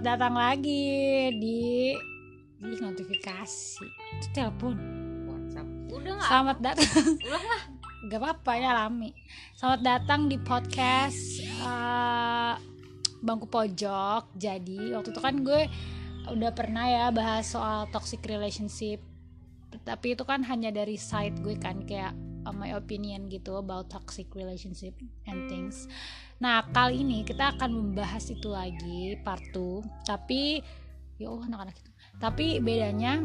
Selamat datang lagi di di notifikasi. Itu telepon. WhatsApp udah nggak Selamat datang. lah Gak apa-apa ya Lami. Selamat datang di podcast eh, Bangku Pojok. Jadi waktu itu kan gue udah pernah ya bahas soal toxic relationship. Tapi itu kan hanya dari side gue kan kayak uh, my opinion gitu about toxic relationship and things. Nah, kali ini kita akan membahas itu lagi part 2. Tapi ya Allah anak-anak itu. Tapi bedanya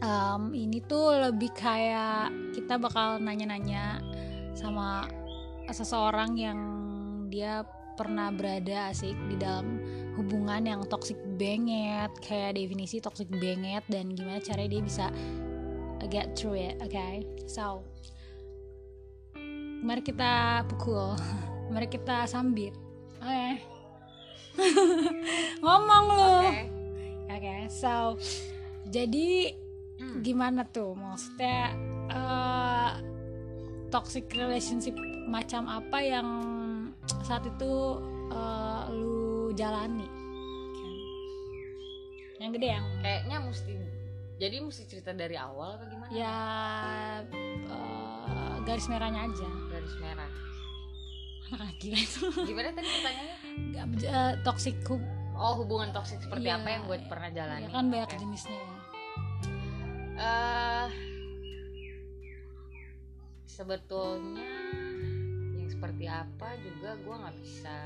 um, ini tuh lebih kayak kita bakal nanya-nanya sama seseorang yang dia pernah berada asik di dalam hubungan yang toxic banget kayak definisi toxic banget dan gimana caranya dia bisa get through it oke so mari kita pukul. Mari kita sambit. Oke. Ngomong lu. Oke. Oke so jadi Hmm. gimana tuh? Maksudnya eh, toxic relationship macam apa yang saat itu eh, lu jalani? Yang gede yang kayaknya mesti jadi mesti cerita dari awal apa gimana? Ya eh, garis merahnya aja garis merah ah, gila itu. Gimana tadi pertanyaannya? Eh, toxic hub. Oh hubungan toksik seperti Iya, apa yang gue pernah jalani. Ya kan banyak Oke. jenisnya ya. Eh, sebetulnya yang seperti apa juga gue nggak bisa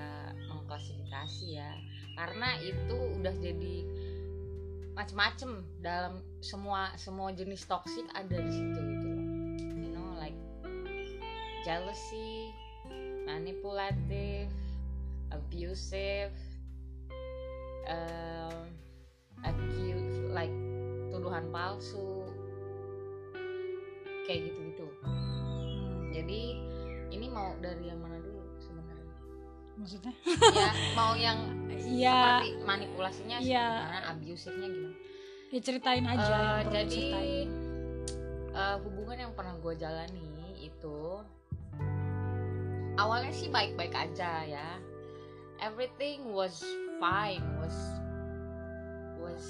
mengklasifikasi ya. Karena itu udah jadi macem-macem dalam semua semua jenis toksik ada di situ jealousy manipulative abusive um, accuse like tuduhan palsu kayak gitu-gitu. Jadi ini mau dari yang mana dulu sebenarnya? Maksudnya? Ya mau yang iya. seperti manipulasinya Iya. gimana abusifnya gimana? Ya ceritain aja yang perlu jadi diceritain. eh, hubungan yang pernah gue jalani itu awalnya sih baik-baik aja ya. Everything was fine was was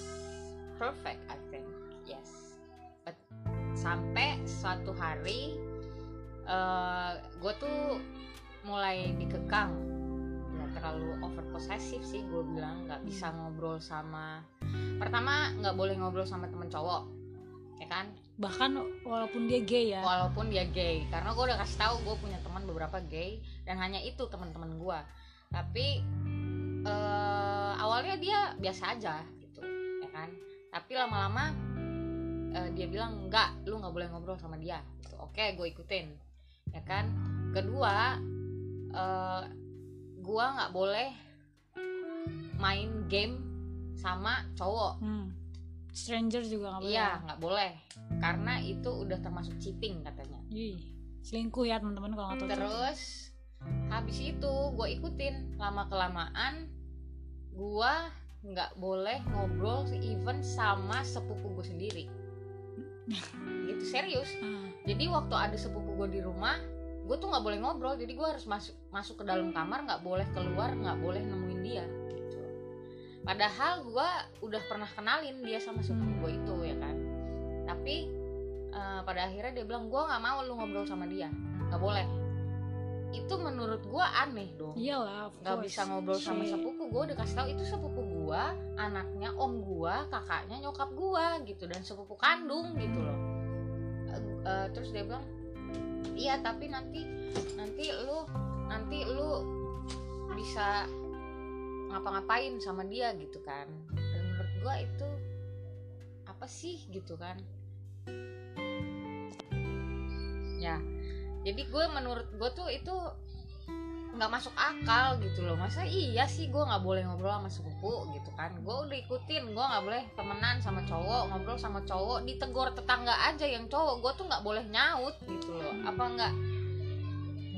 perfect I think. Yes. But sampai suatu hari gue tuh mulai dikekang. Nggak terlalu over possessive sih gue bilang. Nggak bisa ngobrol sama pertama nggak boleh ngobrol sama temen cowok ya kan bahkan walaupun dia gay ya. Walaupun dia gay. Karena gue udah kasih tahu gue punya teman beberapa gay dan hanya itu teman-teman gue tapi eh, awalnya dia biasa aja gitu ya kan? Tapi lama-lama eh, dia bilang enggak lu nggak boleh ngobrol sama dia. Gitu. oke gue ikutin ya kan? Kedua eh, gue nggak boleh main game sama cowok. Hmm. Stranger juga nggak boleh. iya nggak boleh. Karena itu udah termasuk cheating katanya. Ih, selingkuh ya teman-teman kalau nggak tahu. terus habis itu gue ikutin. Lama kelamaan gue nggak boleh ngobrol even sama sepupu gue sendiri. Gitu serius. Ah, jadi waktu ada sepupu gue di rumah gue tuh nggak boleh ngobrol. Jadi gue harus masuk masuk ke dalam kamar nggak boleh keluar nggak boleh nemuin dia padahal gue udah pernah kenalin dia sama sepupu gue itu ya kan? Tapi eh, pada akhirnya dia bilang gue nggak mau lu ngobrol sama dia. Nggak boleh. Itu menurut gue aneh dong. Iyalah, nggak bisa ngobrol sama sepupu. Gue udah kasih tahu itu sepupu gue anaknya om gue kakaknya nyokap gue gitu. Dan sepupu kandung gitu loh. Eh, eh, terus dia bilang iya tapi nanti nanti lu nanti lu bisa ngapa-ngapain sama dia gitu kan. Dan menurut gue itu apa sih gitu kan? Ya jadi gue menurut gue tuh itu nggak masuk akal gitu loh. Masa iya sih gue nggak boleh ngobrol sama sepupu gitu kan? Gue udah ikutin gue nggak boleh temenan sama cowok ngobrol sama cowok ditegur tetangga aja yang cowok. Gue tuh nggak boleh nyaut gitu loh. Apa nggak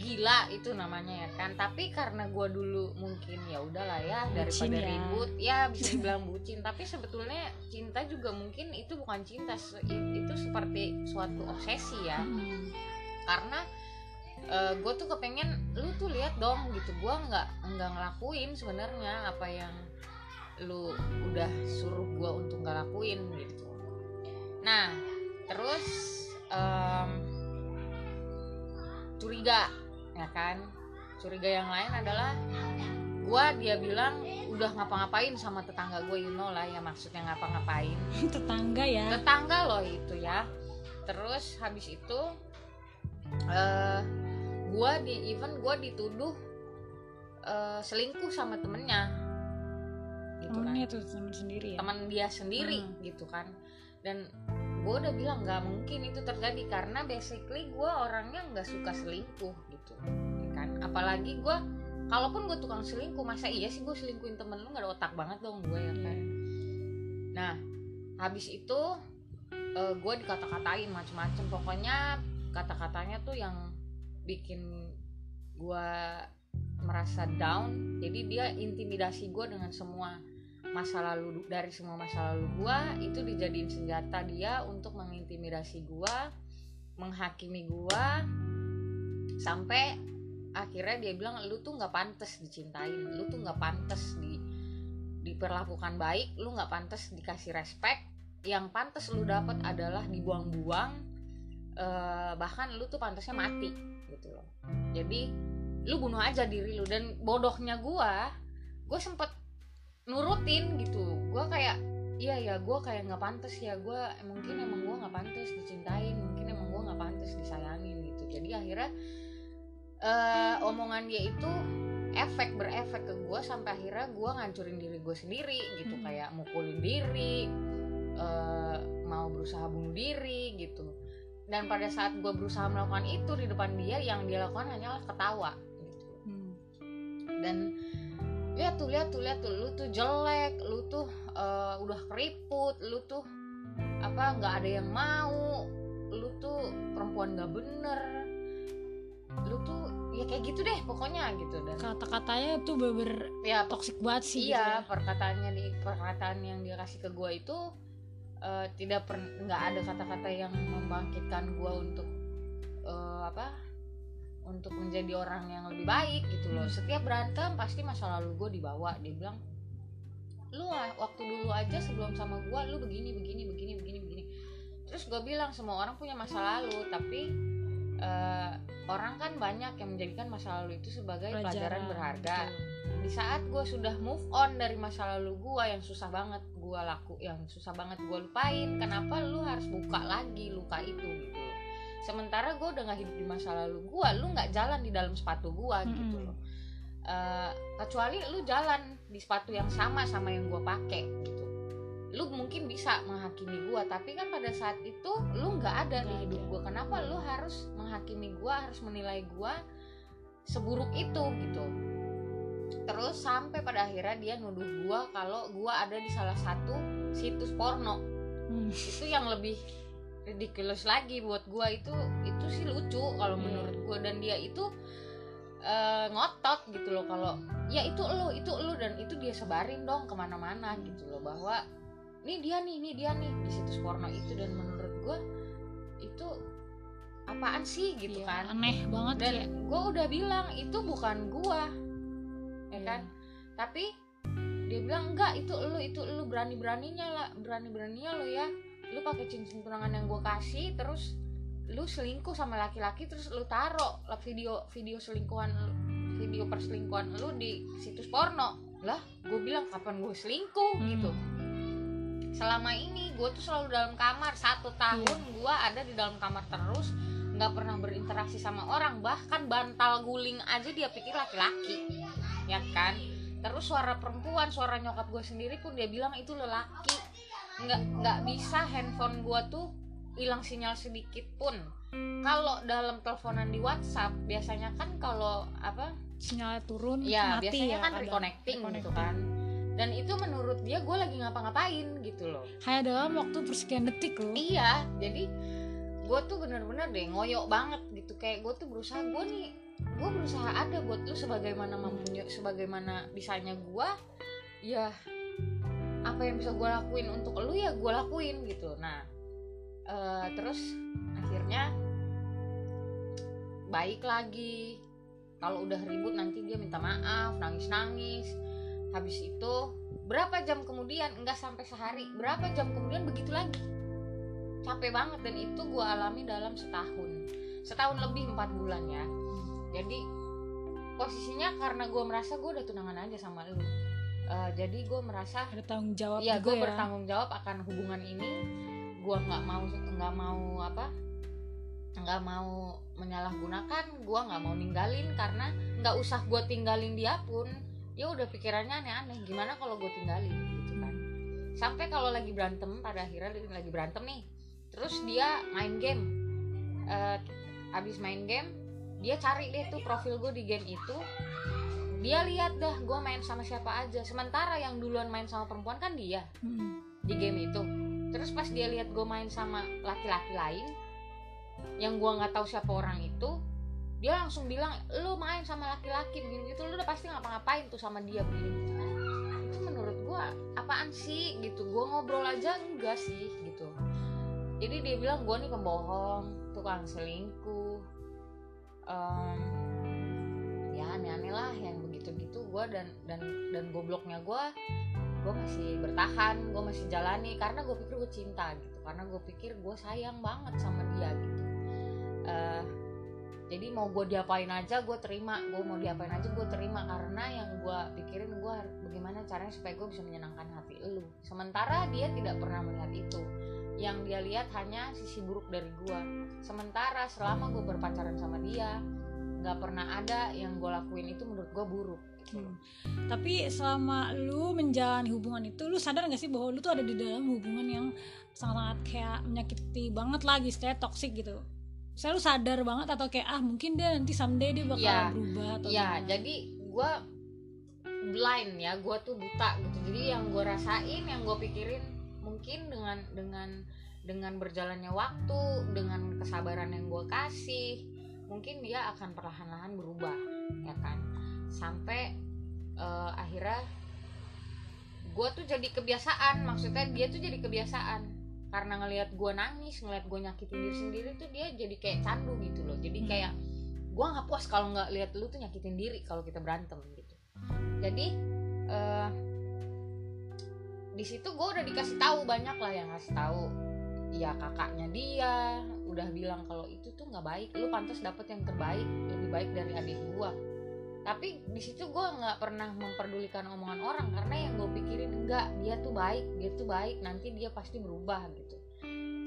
gila itu namanya ya kan. Tapi karena gue dulu mungkin ya udahlah ya Bucin daripada ya. ribut ya bisa dibilang bucin. Tapi sebetulnya cinta juga mungkin itu bukan cinta itu seperti suatu obsesi ya. Hmm. karena gue tuh kepengen lu tuh lihat dong gitu gue nggak nggak ngelakuin sebenarnya apa yang lu udah suruh gue untuk gak lakuin gitu. Nah terus em, curiga ya kan? Curiga yang lain adalah gua dia bilang udah ngapa-ngapain sama tetangga gue you know lah ya maksudnya ngapa-ngapain. Tetangga ya? Tetangga loh itu ya. Terus habis itu eh gua di even gua dituduh eh, selingkuh sama temennya. Gitu kan. Temennya tuh temen sendiri ya? Teman dia sendiri Hmm. gitu kan. Dan gue udah bilang nggak mungkin itu terjadi karena basically gue orangnya nggak suka selingkuh gitu ya kan? Apalagi gue kalaupun gue tukang selingkuh masa iya sih gue selingkuhin temen lu? Nggak ada otak banget dong gue ya kan? Nah habis itu gue dikata-katain macem-macem. Pokoknya kata-katanya tuh yang bikin gue merasa down. Jadi dia intimidasi gue dengan semua masa lalu dari semua masa lalu gua itu dijadiin senjata dia untuk mengintimidasi gua menghakimi gua sampai akhirnya dia bilang lu tuh nggak pantas dicintain lu tuh nggak pantas di diperlakukan baik lu nggak pantas dikasih respect. Yang pantas lu dapat adalah dibuang-buang eh, bahkan lu tuh pantasnya mati gitu loh. Jadi lu bunuh aja diri lu. Dan bodohnya gua gue sempet nurutin gitu. Gue kayak iya ya gue kayak nggak pantas ya. Gue mungkin emang gue nggak pantas dicintain mungkin emang gue nggak pantas disayangin gitu. Jadi akhirnya eh, omongan dia itu efek berefek ke gue sampai akhirnya gue ngancurin diri gue sendiri gitu. Hmm. kayak mukulin diri eh, mau berusaha bunuh diri gitu. Dan pada saat gue berusaha melakukan itu di depan dia yang dia lakukan hanyalah ketawa gitu. Hmm. dan lihat tuh lihat tuh lihat tuh lu tuh jelek lu tuh eh, udah keriput lu tuh apa nggak ada yang mau lu tuh perempuan nggak bener lu tuh ya kayak gitu deh pokoknya gitu. Dan kata-katanya tuh bener ya toxic banget sih gitu iya ya. perkataannya di perkataan yang dia kasih ke gue itu eh, tidak per nggak ada kata-kata yang membangkitkan gue untuk eh, apa untuk menjadi orang yang lebih baik gitu loh. Setiap berantem pasti masa lalu gue dibawa dia bilang lu waktu dulu aja sebelum sama gue lu begini begini begini begini begini. Terus gue bilang semua orang punya masa lalu tapi eh, orang kan banyak yang menjadikan masa lalu itu sebagai pelajaran berharga betul. di saat gue sudah move on dari masa lalu gue yang susah banget gue laku yang susah banget gue lupain kenapa lu harus buka lagi luka itu gitu sementara gue udah gak hidup di masa lalu gue lu nggak jalan di dalam sepatu gue gitu Mm-mm. loh Eh, kecuali lu jalan di sepatu yang sama sama yang gue pakai gitu lu mungkin bisa menghakimi gue tapi kan pada saat itu lu nggak ada di hidup gue kenapa lu harus menghakimi gue harus menilai gue seburuk itu gitu? Terus sampai pada akhirnya dia nuduh gua kalau gua ada di salah satu situs porno. Hmm. itu yang lebih ridiculous lagi buat gua. Itu itu sih lucu kalau Iya. menurut gua. Dan dia itu eh, ngotot gitu loh kalau ya itu lo itu lo dan itu dia sebarin dong ke mana-mana gitu loh bahwa ini dia nih ini dia nih. Di situs porno itu dan menurut gua itu apaan sih gitu Iya, kan. aneh banget dan ya gue udah bilang itu bukan gua. Ya Iya. kan? Tapi dia bilang enggak itu lu itu lu berani beraninya lah berani beraninya lo ya. Lu pakai cincin tunangan yang gue kasih terus lu selingkuh sama laki-laki terus lu taro video video selingkuhan lu video perselingkuhan lu di situs porno. Lah gue bilang kapan gue selingkuh? Hmm. gitu selama ini gue tuh selalu dalam kamar. Satu tahun gue ada di dalam kamar terus nggak pernah berinteraksi sama orang. Bahkan bantal guling aja dia pikir laki-laki. Ya kan? Terus suara perempuan suara nyokap gue sendiri pun dia bilang itu lelaki. Nggak nggak bisa handphone gue tuh hilang sinyal sedikit pun. Kalau dalam teleponan di WhatsApp biasanya kan kalau apa? Sinyalnya turun ya mati biasanya ya kan kadang. reconnecting, gitu Reconnecting. kan dan itu menurut dia gue lagi ngapa-ngapain gitu loh. Kayak dalam waktu persekian detik loh. Iya jadi gue tuh bener-bener deh ngoyok banget gitu. Kayak gue tuh berusaha gue nih gue berusaha ada buat lu sebagaimana mampunya sebagaimana bisanya gue ya apa yang bisa gue lakuin. Untuk lu ya gue lakuin gitu. Nah eh, terus akhirnya baik lagi. Kalau udah ribut nanti dia minta maaf nangis nangis habis itu berapa jam kemudian? Enggak sampai sehari. Berapa jam kemudian begitu lagi? Capek banget dan itu gue alami dalam setahun. Setahun lebih empat bulan ya. Jadi posisinya karena gue merasa gue udah tunangan aja sama lu. Uh, jadi gue merasa ada tanggung jawab ya juga gue ya. bertanggung jawab akan hubungan ini. Gue nggak mau nggak mau apa nggak mau menyalahgunakan. Gue nggak mau ninggalin karena nggak usah gue tinggalin dia pun dia udah pikirannya aneh-aneh gimana kalau gue tinggalin gitu kan. Sampai kalau lagi berantem pada akhirnya lagi berantem nih. Terus dia main game. Uh, abis main game dia cari deh tuh profil gue di game itu. Dia lihat dah gue main sama siapa aja. Sementara yang duluan main sama perempuan kan dia Hmm. di game itu. Terus pas dia lihat gue main sama laki-laki lain yang gue nggak tahu siapa orang itu dia langsung bilang lu main sama laki-laki begini gitu lu udah pasti ngapa-ngapain tuh sama dia begini gitu itu menurut gue apaan sih? Gitu. Gue ngobrol aja enggak sih gitu. Jadi dia bilang gue nih pembohong tukang selingkuh Em, ya aneh-aneh lah yang begitu-gitu. Gue dan dan dan gobloknya gue gue masih bertahan gue masih jalani karena gue pikir gue cinta gitu. Karena gue pikir gue sayang banget sama dia gitu. Eh, jadi mau gue diapain aja gue terima. Gue mau diapain aja gue terima. Karena yang gue pikirin gue bagaimana caranya supaya gue bisa menyenangkan hati lu. Sementara dia tidak pernah melihat itu. Yang dia lihat hanya sisi buruk dari gue sementara selama gue berpacaran sama dia nggak pernah ada yang gue lakuin itu menurut gue buruk gitu loh. Tapi selama lu menjalani hubungan itu, lu sadar gak sih bahwa lu tuh ada di dalam hubungan yang sangat-sangat kayak menyakiti banget lagi, istilahnya toxic gitu. Saya lu sadar banget atau kayak ah mungkin dia nanti someday dia bakal Iya. berubah atau ya gimana? jadi gue blind ya gue tuh buta gitu jadi yang gue rasain yang gue pikirin mungkin dengan dengan dengan berjalannya waktu dengan kesabaran yang gue kasih mungkin dia akan perlahan-lahan berubah ya kan sampai eh, akhirnya gue tuh jadi kebiasaan maksudnya dia tuh jadi kebiasaan karena ngelihat gue nangis ngelihat gue nyakitin diri sendiri tuh dia jadi kayak candu gitu loh. Jadi Hmm. kayak gue nggak puas kalau nggak lihat lu tuh nyakitin diri kalau kita berantem gitu. Jadi eh di situ gue udah dikasih tahu banyak lah yang ngasih tahu. Ya kakaknya dia udah bilang kalau itu tuh nggak baik. Lu pantas dapet yang terbaik lebih baik dari adik gua tapi di situ gue nggak pernah memperdulikan omongan orang karena yang gue pikirin enggak dia tuh baik dia tuh baik nanti dia pasti berubah gitu.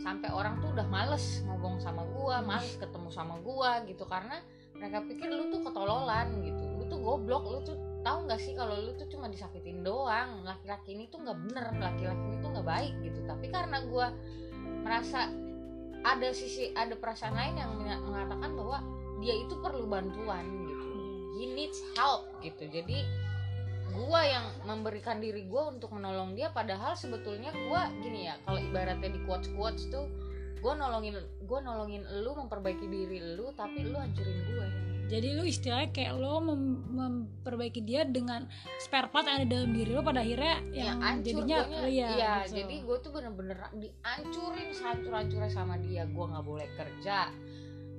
Sampai orang tuh udah males ngomong sama gua males ketemu sama gua gitu. Karena mereka pikir lu tuh ketololan gitu. Lu tuh goblok lu tuh tahu nggak sih kalau lu tuh cuma disakitin doang? Laki-laki ini tuh nggak bener laki-laki ini tuh nggak baik gitu. Tapi karena gua merasa ada sisi ada perasaan lain yang mengatakan bahwa dia itu perlu bantuan he needs help gitu jadi gua yang memberikan diri gua untuk menolong dia padahal sebetulnya gua gini ya kalau ibaratnya di quotes quotes tuh gua nolongin gua nolongin lu memperbaiki diri lu tapi lu hancurin gue Jadi lu istilahnya kayak lo mem- memperbaiki dia dengan spare part yang ada dalam diri lo pada akhirnya yang yang hancur jadinya guanya. oh iya, Iya, gitu. jadi gue tuh bener-bener dihancurin sehancur-hancurnya sama dia gue nggak boleh kerja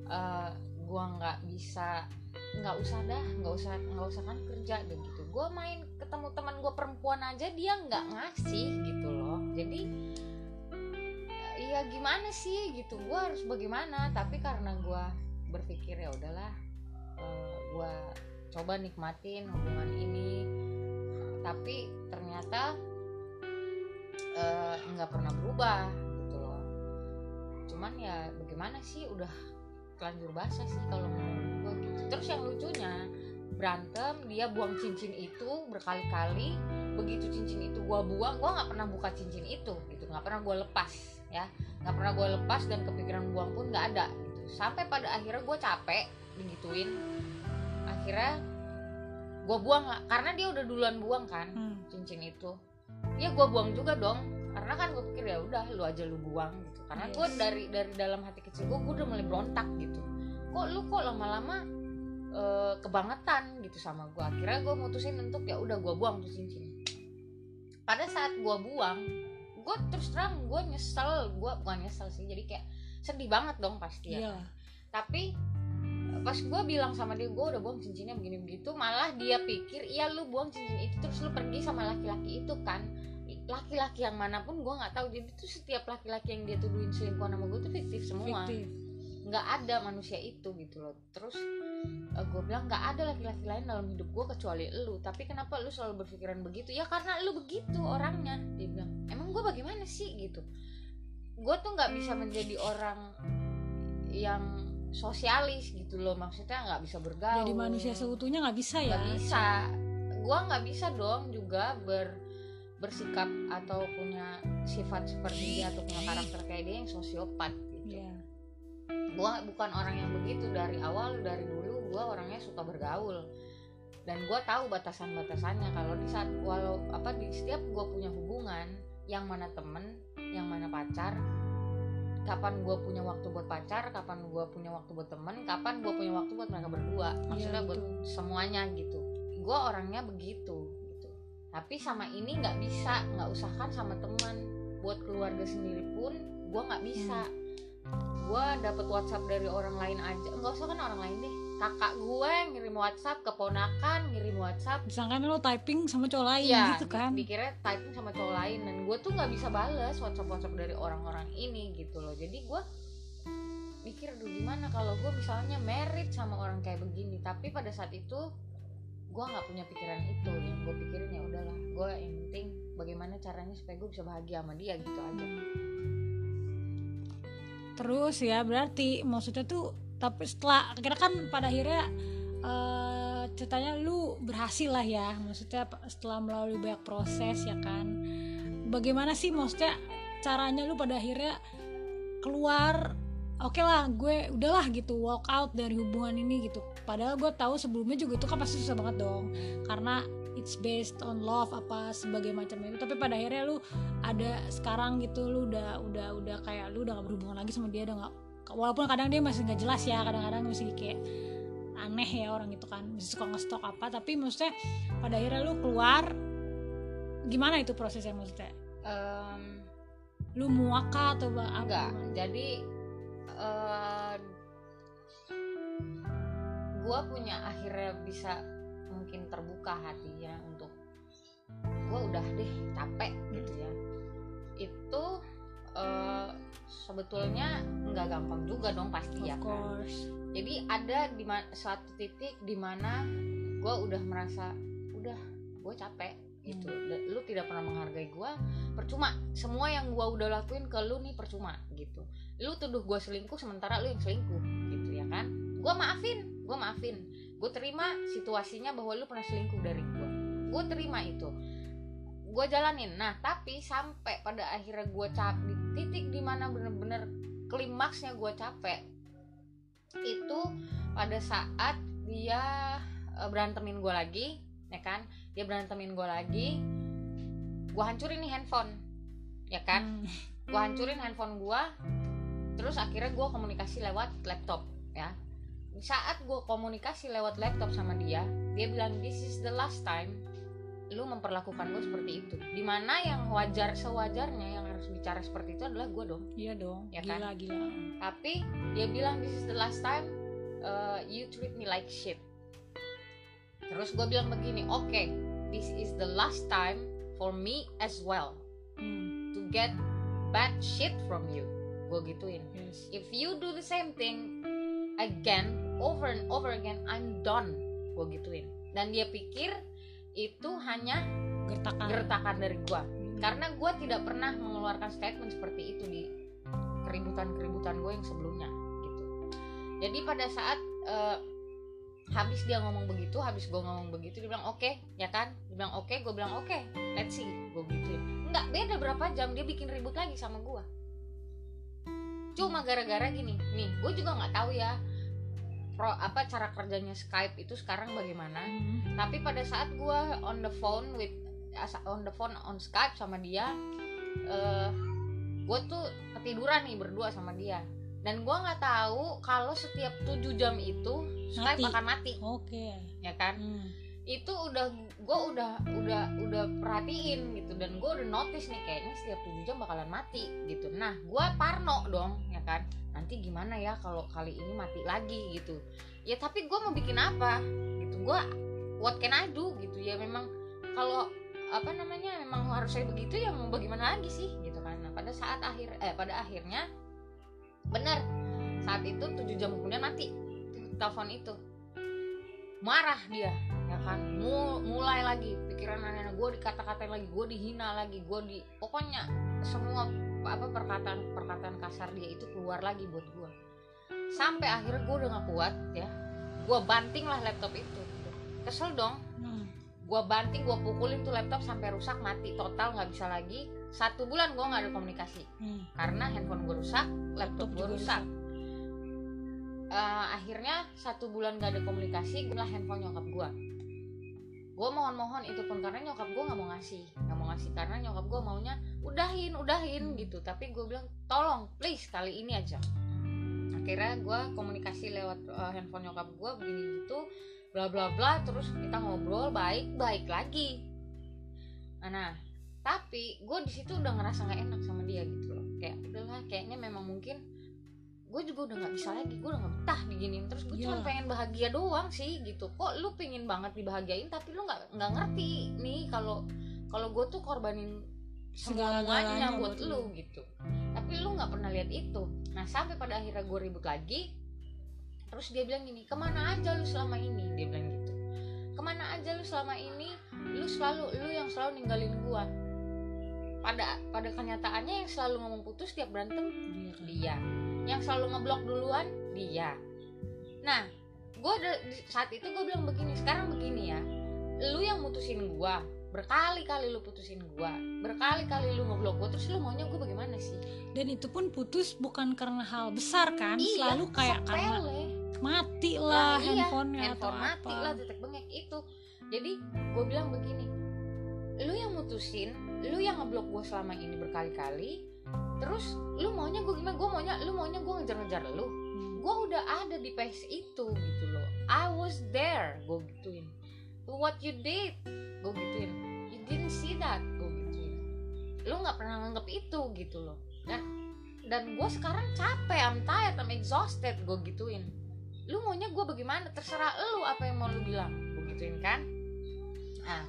Eh gue nggak bisa nggak usah dah nggak usah nggak usah kan kerja deh gitu. Gue main ketemu teman gue perempuan aja dia nggak ngasih gitu loh. Jadi iya gimana sih gitu? Gue harus bagaimana? Tapi karena gue berpikir ya udahlah gue coba nikmatin hubungan ini. Tapi ternyata eh, nggak pernah berubah gitu loh. Cuman ya bagaimana sih? Udah telanjur basah sih kalau menurut gue gitu. Terus yang lucunya berantem dia buang cincin itu berkali-kali begitu cincin itu gua buang gua nggak pernah buka cincin itu gitu. Nggak pernah gua lepas ya. Nggak pernah gua lepas dan kepikiran buang pun nggak ada gitu. Sampai pada akhirnya gue capek digituin. Akhirnya gue buang karena dia udah duluan buang kan Hmm. cincin itu. Ya gue buang juga dong karena kan gue pikir ya udah lu aja lu buang karena gue Yes. dari dari dalam hati kecil gue gue udah mulai berontak gitu. Kok lu kok lama-lama eh, kebangetan gitu sama gue akhirnya gue mutusin untuk ya udah gue buang tuh cincin pada saat gue buang gue terus terang gue nyesel. Gue bukan nyesel sih jadi kayak sedih banget dong pasti ya Iya. tapi pas gue bilang sama dia gue udah buang cincinnya begini begitu malah dia pikir iya lu buang cincin itu terus lu pergi sama laki-laki itu kan laki-laki yang mana pun gue nggak tahu. Jadi tuh setiap laki-laki yang dia tuduhin selingkuh sama gue tuh fiktif semua. Fiktif. Nggak ada manusia itu gitu loh. Terus uh, gue bilang nggak ada laki-laki lain dalam hidup gue kecuali lu. Tapi kenapa lu selalu berpikiran begitu? Ya karena lu begitu orangnya dia bilang. Emang gue bagaimana sih gitu? Gue tuh nggak bisa menjadi orang yang sosialis gitu loh. Maksudnya nggak bisa bergaul. Jadi manusia seutuhnya nggak bisa ya? Nggak bisa. Gue nggak bisa dong juga ber bersikap atau punya sifat seperti dia atau punya karakter kayak dia yang sosiopat gitu. Iya. gue bukan orang yang begitu dari awal dari dulu gue orangnya suka bergaul. Dan gue tahu batasan-batasannya. Kalau di saat walau apa di setiap gue punya hubungan yang mana temen yang mana pacar kapan gue punya waktu buat pacar kapan gue punya waktu buat temen kapan gue punya waktu buat mereka berdua. Maksudnya Iya, buat semuanya gitu. Gue orangnya begitu. gitu tapi sama ini nggak bisa nggak usahkan sama teman. Buat keluarga sendiri pun gue nggak bisa. Gue dapet WhatsApp dari orang lain aja. Nggak usah kan orang lain deh. Kakak gue ngirim WhatsApp keponakan ngirim WhatsApp. Misalkan lo typing sama cowok lain Iya, gitu kan. dikira typing sama cowok lain. Dan gue tuh nggak bisa bales WhatsApp WhatsApp dari orang-orang ini gitu loh. Jadi gue mikir aduh gimana kalau gue misalnya merit sama orang kayak begini? Tapi pada saat itu gue nggak punya pikiran itu. Yang gue pikirin ya udahlah. Gue yang penting bagaimana caranya supaya gue bisa bahagia sama dia gitu aja. Terus ya berarti maksudnya tuh tapi setelah akhirnya kan pada akhirnya eh, ceritanya lu berhasil lah ya. Maksudnya setelah melalui banyak proses ya kan. Bagaimana sih maksudnya caranya lu pada akhirnya keluar oke lah gue udahlah gitu walk out dari hubungan ini gitu. Padahal gue tahu sebelumnya juga itu kan pasti susah banget dong karena it's based on love apa sebagai macam itu. Tapi pada akhirnya lu ada sekarang gitu lu udah udah udah kayak lu udah gak berhubungan lagi sama dia udah gak walaupun kadang dia masih nggak jelas ya kadang-kadang masih kayak aneh ya orang itu kan masih suka ngestok apa. Tapi maksudnya pada akhirnya lu keluar gimana itu prosesnya maksudnya? Em, lu muak atau enggak jadi gue punya akhirnya bisa mungkin terbuka hatinya untuk gue udah deh capek gitu ya. Itu eh, sebetulnya nggak gampang juga dong pasti ya of kan. course. Jadi ada di suatu titik di mana gue udah merasa udah gue capek gitu. Dan lu tidak pernah menghargai gue percuma. Semua yang gue udah lakuin ke lu nih percuma gitu lu tuduh gue selingkuh sementara lu yang selingkuh gitu ya kan? Gue maafin gue maafin. Gue terima situasinya bahwa lu pernah selingkuh dari gue gue terima itu. Gue jalanin. Nah tapi sampai pada akhirnya gue capek di titik di mana bener-bener klimaksnya gue capek itu pada saat dia eh, berantemin gue lagi ya kan? Dia berantemin gue lagi gue hancurin nih handphone ya kan? Hmm. gue hancurin handphone gue terus akhirnya gue komunikasi lewat laptop ya. Saat gue komunikasi lewat laptop sama dia dia bilang this is the last time lu memperlakukan gue seperti itu. Di mana yang wajar sewajarnya yang harus bicara seperti itu adalah gue dong. Iya dong Ya gila kan? gila. Tapi dia bilang this is the last time uh, you treat me like shit. Terus gue bilang begini oke this is the last time for me as well Hmm, to get bad shit from you gue gituin. Yes. if you do the same thing again over and over again I'm done gue gituin. Dan dia pikir itu hanya gertakan. gertakan dari gue Hmm. karena gue tidak pernah mengeluarkan statement seperti itu di keributan-keributan gue yang sebelumnya gitu. Jadi pada saat eh, habis dia ngomong begitu habis gue ngomong begitu dia bilang oke ya kan? Dia bilang oke gue bilang oke let's see gue gituin. Nggak beda berapa jam dia bikin ribut lagi sama gue cuma gara-gara gini nih gue juga nggak tahu ya pro apa cara kerjanya Skype itu sekarang bagaimana Hmm. tapi pada saat gue on the phone with on the phone on Skype sama dia eh gue tuh ketiduran nih berdua sama dia dan gue nggak tahu kalau setiap 7 jam itu Skype Mati. akan mati oke ya kan Hmm. Itu udah gue udah udah udah perhatiin gitu. Dan gue udah notice nih kayaknya setiap 7 jam bakalan mati gitu. Nah gue parno dong ya kan? Nanti gimana ya kalau kali ini mati lagi gitu. Ya tapi gue mau bikin apa? Gitu gue what can I do? Gitu ya memang kalau apa namanya memang harus saya begitu ya mau bagaimana lagi sih? Gitu kan. Nah, pada saat akhir eh pada akhirnya benar saat itu tujuh jam kemudian mati. Telepon itu. Marah dia ya kan. Mu- mulai lagi pikiran anak-anak gue dikata-katain lagi gue dihina lagi gue di pokoknya semua apa perkataan perkataan kasar dia itu keluar lagi buat gue sampai akhirnya gue udah gak kuat ya. Gue banting lah laptop itu. Kesel dong. Hmm. gue banting gue pukulin tuh laptop sampai rusak mati total nggak bisa lagi. Satu bulan gue nggak ada komunikasi. Hmm. karena handphone gue rusak laptop gue juga rusak. Eh, akhirnya satu bulan gak ada komunikasi gue lah handphone nyokap gue gue mohon-mohon itu pun karena nyokap gue nggak mau ngasih nggak mau ngasih karena nyokap gue maunya udahin udahin gitu. Tapi gue bilang tolong please kali ini aja. Akhirnya gue komunikasi lewat eh, handphone nyokap gue begini gitu bla bla bla terus kita ngobrol baik baik lagi. Nah tapi gue di situ udah ngerasa nggak enak sama dia gitu loh. Kayak udahlah kayaknya memang mungkin gue juga udah nggak bisa lagi gue udah nggak betah diginiin. Terus gue cuma Iya. pengen bahagia doang sih gitu. Kok lu pengen banget dibahagiain tapi lu nggak nggak ngerti nih kalau kalau gue tuh korbanin semuanya buat lu. gitu. Tapi lu nggak pernah lihat itu. Nah sampai pada akhirnya gue ribut lagi. Terus dia bilang gini ke mana aja lu selama ini? Dia bilang gitu. Ke mana aja lu selama ini lu selalu lu yang selalu ninggalin gua. Pada pada kenyataannya yang selalu ngomong putus tiap berantem Dia kan. dia yang selalu ngeblok duluan dia. Nah gue saat itu gue bilang begini sekarang begini ya. Lu yang mutusin gua berkali-kali lu putusin gua berkali-kali lu ngeblok gua terus lu maunya gue bagaimana sih? Dan itu pun putus bukan karena hal besar kan Iya, selalu kayak karena mati lah Nah, iya, handphonenya atau handphone mati apa lah titik bengek itu. Jadi gue bilang begini lu yang mutusin lu yang ngeblok gue selama ini berkali-kali terus lu maunya gue gimana? Gue maunya lu maunya gue ngejar-ngejar lu? Hmm. gue udah ada di pace itu gitu loh. I was there gue gituin. What you did gue gituin. You didn't see that gue gituin. Lu nggak pernah nganggep itu gitu loh. Dan dan gue sekarang capek I'm tired I'm exhausted gue gituin. Lu maunya gue bagaimana? Terserah lu apa yang mau lu bilang. Gue gituin kan? Ah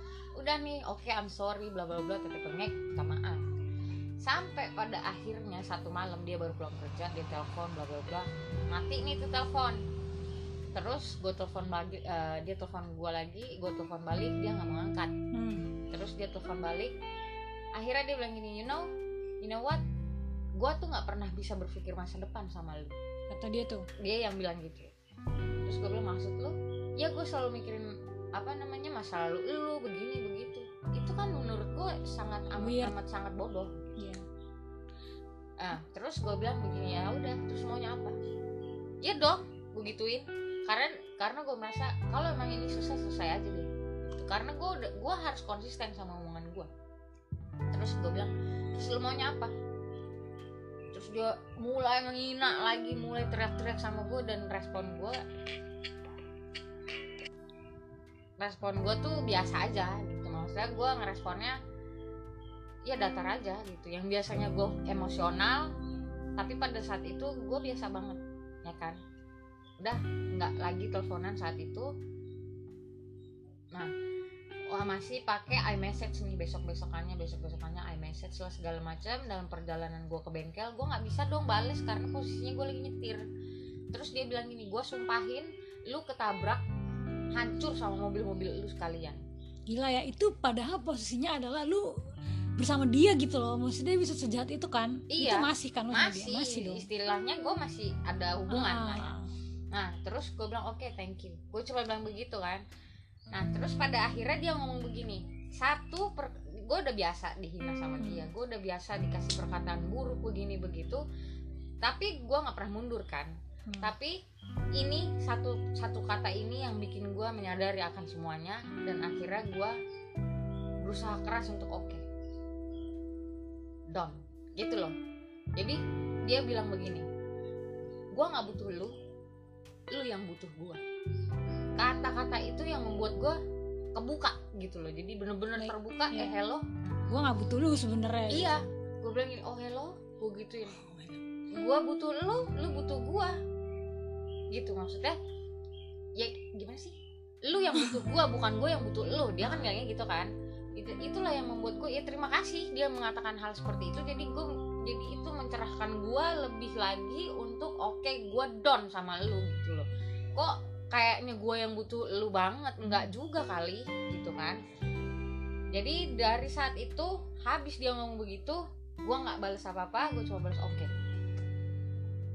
udah nih oke I'm sorry bla bla bla titik bengek minta maaf sampai pada akhirnya satu malam dia baru pulang kerja dia telepon bla bla bla. Mati nih tuh telepon. Terus gue telepon lagi eh, dia telepon gue lagi gue telepon balik dia nggak mau angkat. Hmm. terus dia telepon balik. Akhirnya dia bilang gini you know you know what? Gue tuh nggak pernah bisa berpikir masa depan sama lu. Kata dia tuh? Dia yang bilang gitu. Terus gue bilang maksud lu? Ya gue selalu mikirin apa namanya masa lalu lu begini begitu. Itu kan menurut gue sangat amat, Weird. amat sangat bodoh. Ah terus gue bilang begini ya udah terus maunya apa? Ya dong gue gituin. Karena karena gue merasa kalau emang ini susah selesai aja deh. Karena gue gue harus konsisten sama omongan gue terus gue bilang terus lu maunya apa? Terus dia mulai menghina lagi mulai teriak-teriak sama gue dan respon gue respon gue tuh biasa aja gitu. Maksudnya gue ngeresponnya ya datar aja gitu. Yang biasanya gue emosional tapi pada saat itu gue biasa banget ya kan? Udah nggak lagi teleponan saat itu. Nah wah masih pakai iMessage nih besok besokannya besok besokannya iMessage lah segala macam. Dalam perjalanan gue ke bengkel gue nggak bisa dong bales karena posisinya gue lagi nyetir. Terus dia bilang gini gue sumpahin lu ketabrak hancur sama mobil-mobil lu sekalian. Gila ya itu padahal posisinya adalah lu bersama dia gitu loh. Maksudnya dia bisa sejahat itu kan? Iya, itu masih kan masih, dia? Masih. Dong. Istilahnya gue masih ada hubungan. Ah. Nah terus gue bilang oke thank you. Gue cuma bilang begitu kan. Nah terus pada akhirnya dia ngomong begini Satu per, Gue udah biasa dihina sama dia. Gue udah biasa dikasih perkataan buruk begini begitu. Tapi gue gak pernah mundur kan. Hmm. Tapi ini satu satu kata ini yang bikin gue menyadari akan semuanya Dan akhirnya gue berusaha keras untuk oke Don Gitu loh. Jadi dia bilang begini Gue gak butuh lu lu yang butuh gua. Kata-kata itu yang membuat gua kebuka gitu loh. Jadi bener-bener Like, terbuka iya. eh hello. Gue nggak butuh lu sebenarnya. Iya. Gua bilang gini oh hello. Gua gituin. Oh my God. gua butuh lu lu butuh gua. Gitu maksudnya. Ya gimana sih? Lu yang butuh gue bukan gue yang butuh lu. Dia kan bilangnya gitu kan. Itu gue ya terima kasih dia mengatakan hal seperti itu. Jadi gue jadi itu mencerahkan gue lebih lagi untuk oke okay, gue down sama lu gitu loh. Kok kayaknya gue yang butuh lu banget? Nggak juga kali gitu kan. Jadi dari saat itu habis dia ngomong begitu gue nggak balas apa apa gue cuma balas oke. Okay.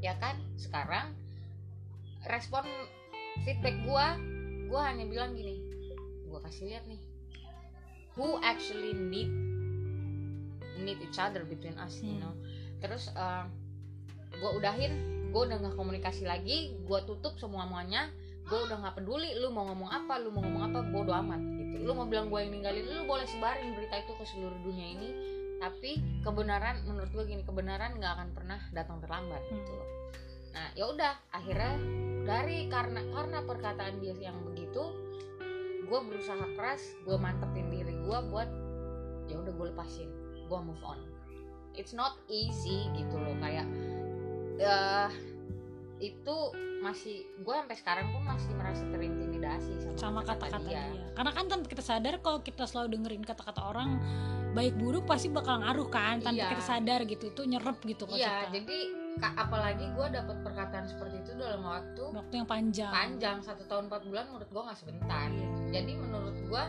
ya kan? Sekarang respon feedback gue gue hanya bilang gini gue kasih lihat nih who actually need need each other between us you Hmm. know. Terus uh, gue udahin gue udah nggak komunikasi lagi gue tutup semua muanya gue udah nggak peduli lu mau ngomong apa lu mau ngomong apa bodo amat gitu. Lu mau bilang gue yang ninggalin lu boleh sebarin berita itu ke seluruh dunia ini. Tapi kebenaran menurut gue gini kebenaran nggak akan pernah datang terlambat Hmm. gitu loh. Nah ya udah akhirnya dari karena karena perkataan dia yang begitu gue berusaha keras gue mantepin diri gue buat ya udah gue lepasin gue move on it's not easy gitu loh kayak eh itu masih gue sampai sekarang pun masih merasa terintimidasi sama, sama kata-kata dia. dia. Karena kan tanpa kita sadar kalau kita selalu dengerin kata-kata orang baik buruk pasti bakal ngaruh kan tanpa Iya. kita sadar gitu itu nyerep gitu Iya, kita. jadi apalagi gue dapat perkataan seperti itu dalam waktu waktu yang panjang. panjang satu tahun empat bulan menurut gue nggak sebentar. Jadi menurut gue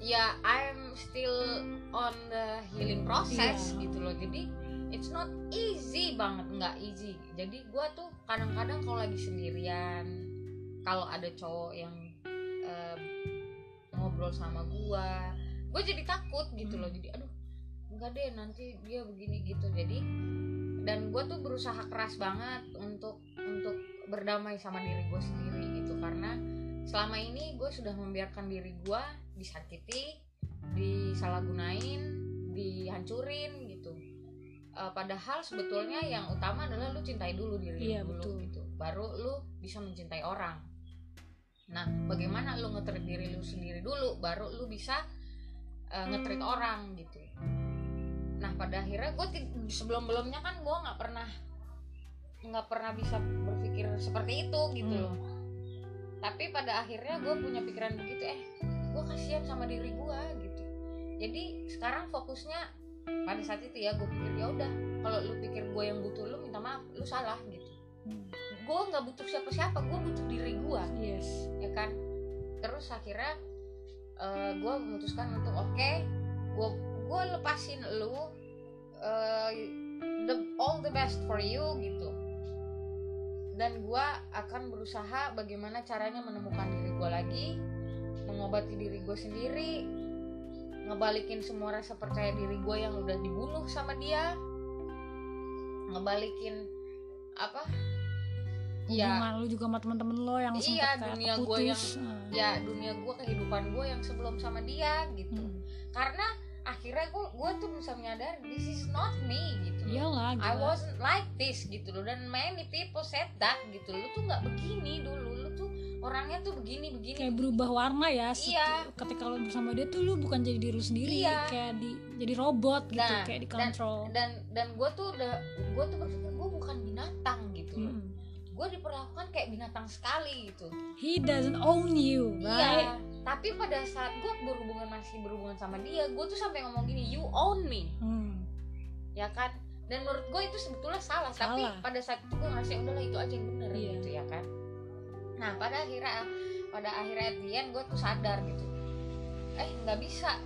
ya I'm still on the healing process Iya. gitu loh. Jadi it's not easy banget, nggak easy. Jadi gue tuh kadang-kadang kalau lagi sendirian, kalau ada cowok yang eh, ngobrol sama gue, gue jadi takut gitu loh. Jadi aduh enggak deh nanti dia begini gitu. Jadi dan gue tuh berusaha keras banget untuk untuk berdamai sama diri gue sendiri gitu karena selama ini gue sudah membiarkan diri gue disakiti disalahgunain dihancurin gitu. Eh, padahal sebetulnya yang utama adalah lu cintai dulu diri Iya, lu dulu betul. gitu baru lu bisa mencintai orang. Nah bagaimana lu ngetrit diri lu sendiri dulu baru lu bisa eh, ngetrit orang gitu. Nah pada akhirnya gue sebelum belumnya kan gue nggak pernah nggak pernah bisa berpikir seperti itu gitu Hmm. loh. Tapi pada akhirnya gue punya pikiran begitu eh gue kasihan sama diri gue gitu. Jadi sekarang fokusnya pada saat itu ya gue pikir ya udah kalau lu pikir gue yang butuh lu minta maaf lu salah gitu. Hmm. gue nggak butuh siapa-siapa gue butuh diri gue Yes. ya kan? Terus akhirnya gue memutuskan untuk oke gue gue lepasin lu eh, the all the best for you gitu. Dan gue akan berusaha bagaimana caranya menemukan diri gue lagi mengobati diri gue sendiri ngebalikin semua rasa percaya diri gue yang udah dibunuh sama dia ngebalikin apa ya Hubungan lu juga sama temen-temen lo yang Iya, dunia gua putus. yang- Hmm. ya dunia gue kehidupan gue yang sebelum sama dia gitu Hmm. karena akhirnya gue gue tuh bisa menyadari this is not me gitu. Iyalah, I wasn't like this gitu loh dan many people said that gitu lu tuh nggak begini dulu orangnya tuh begini begini kayak berubah warna ya Iya. ketika lo bersama dia tuh lu bukan jadi diri lu sendiri Iya. kayak di jadi robot gitu Nah, kayak dikontrol dan dan gue tuh udah gue tuh berpikir gue bukan binatang gitu loh Mm. gue diperlakukan kayak binatang sekali gitu he doesn't own you right Iya, tapi pada saat gue berhubungan masih berhubungan sama dia, gue tuh sampai ngomong gini, you own me, Hmm. ya kan? Dan menurut gue itu sebetulnya salah, tapi Salah. pada saat itu gue ngerasa udahlah itu aja yang bener Iya. gitu ya kan? Nah pada akhirnya, pada akhirnya at the end gue tuh sadar gitu, eh nggak bisa,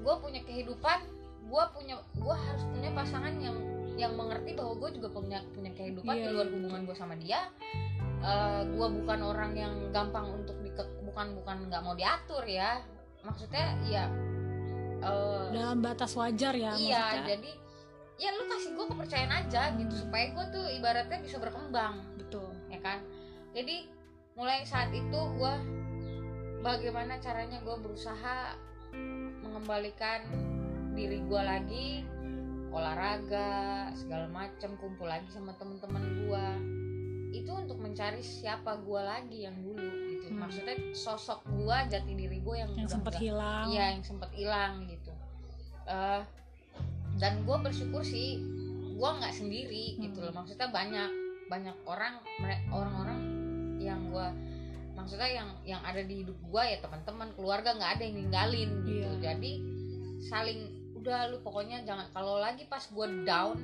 gue punya kehidupan, gue punya, gue harus punya pasangan yang yang mengerti bahwa gue juga punya punya kehidupan Iya, di luar iya, hubungan gue sama dia. Eh, gue bukan orang yang gampang untuk di bukan bukan nggak mau diatur ya. Maksudnya ya eh, dalam batas wajar ya iya maksudnya. jadi ya lu kasih gue kepercayaan aja gitu Hmm. supaya gue tuh ibaratnya bisa berkembang. Betul. Ya kan? Jadi mulai saat itu gue bagaimana caranya gue berusaha mengembalikan diri gue lagi olahraga segala macam kumpul lagi sama teman-teman gue itu untuk mencari siapa gue lagi yang dulu gitu Hmm. maksudnya sosok gue jati diri gue yang yang sempat hilang Iya yang sempat hilang gitu. Eh, dan gue bersyukur sih gue nggak sendiri gitu Hmm. loh. Maksudnya banyak banyak orang orang-orang yang gue maksudnya yang yang ada di hidup gue ya teman-teman keluarga nggak ada yang ninggalin gitu. Iya. jadi saling udah lu pokoknya jangan kalau lagi pas gue down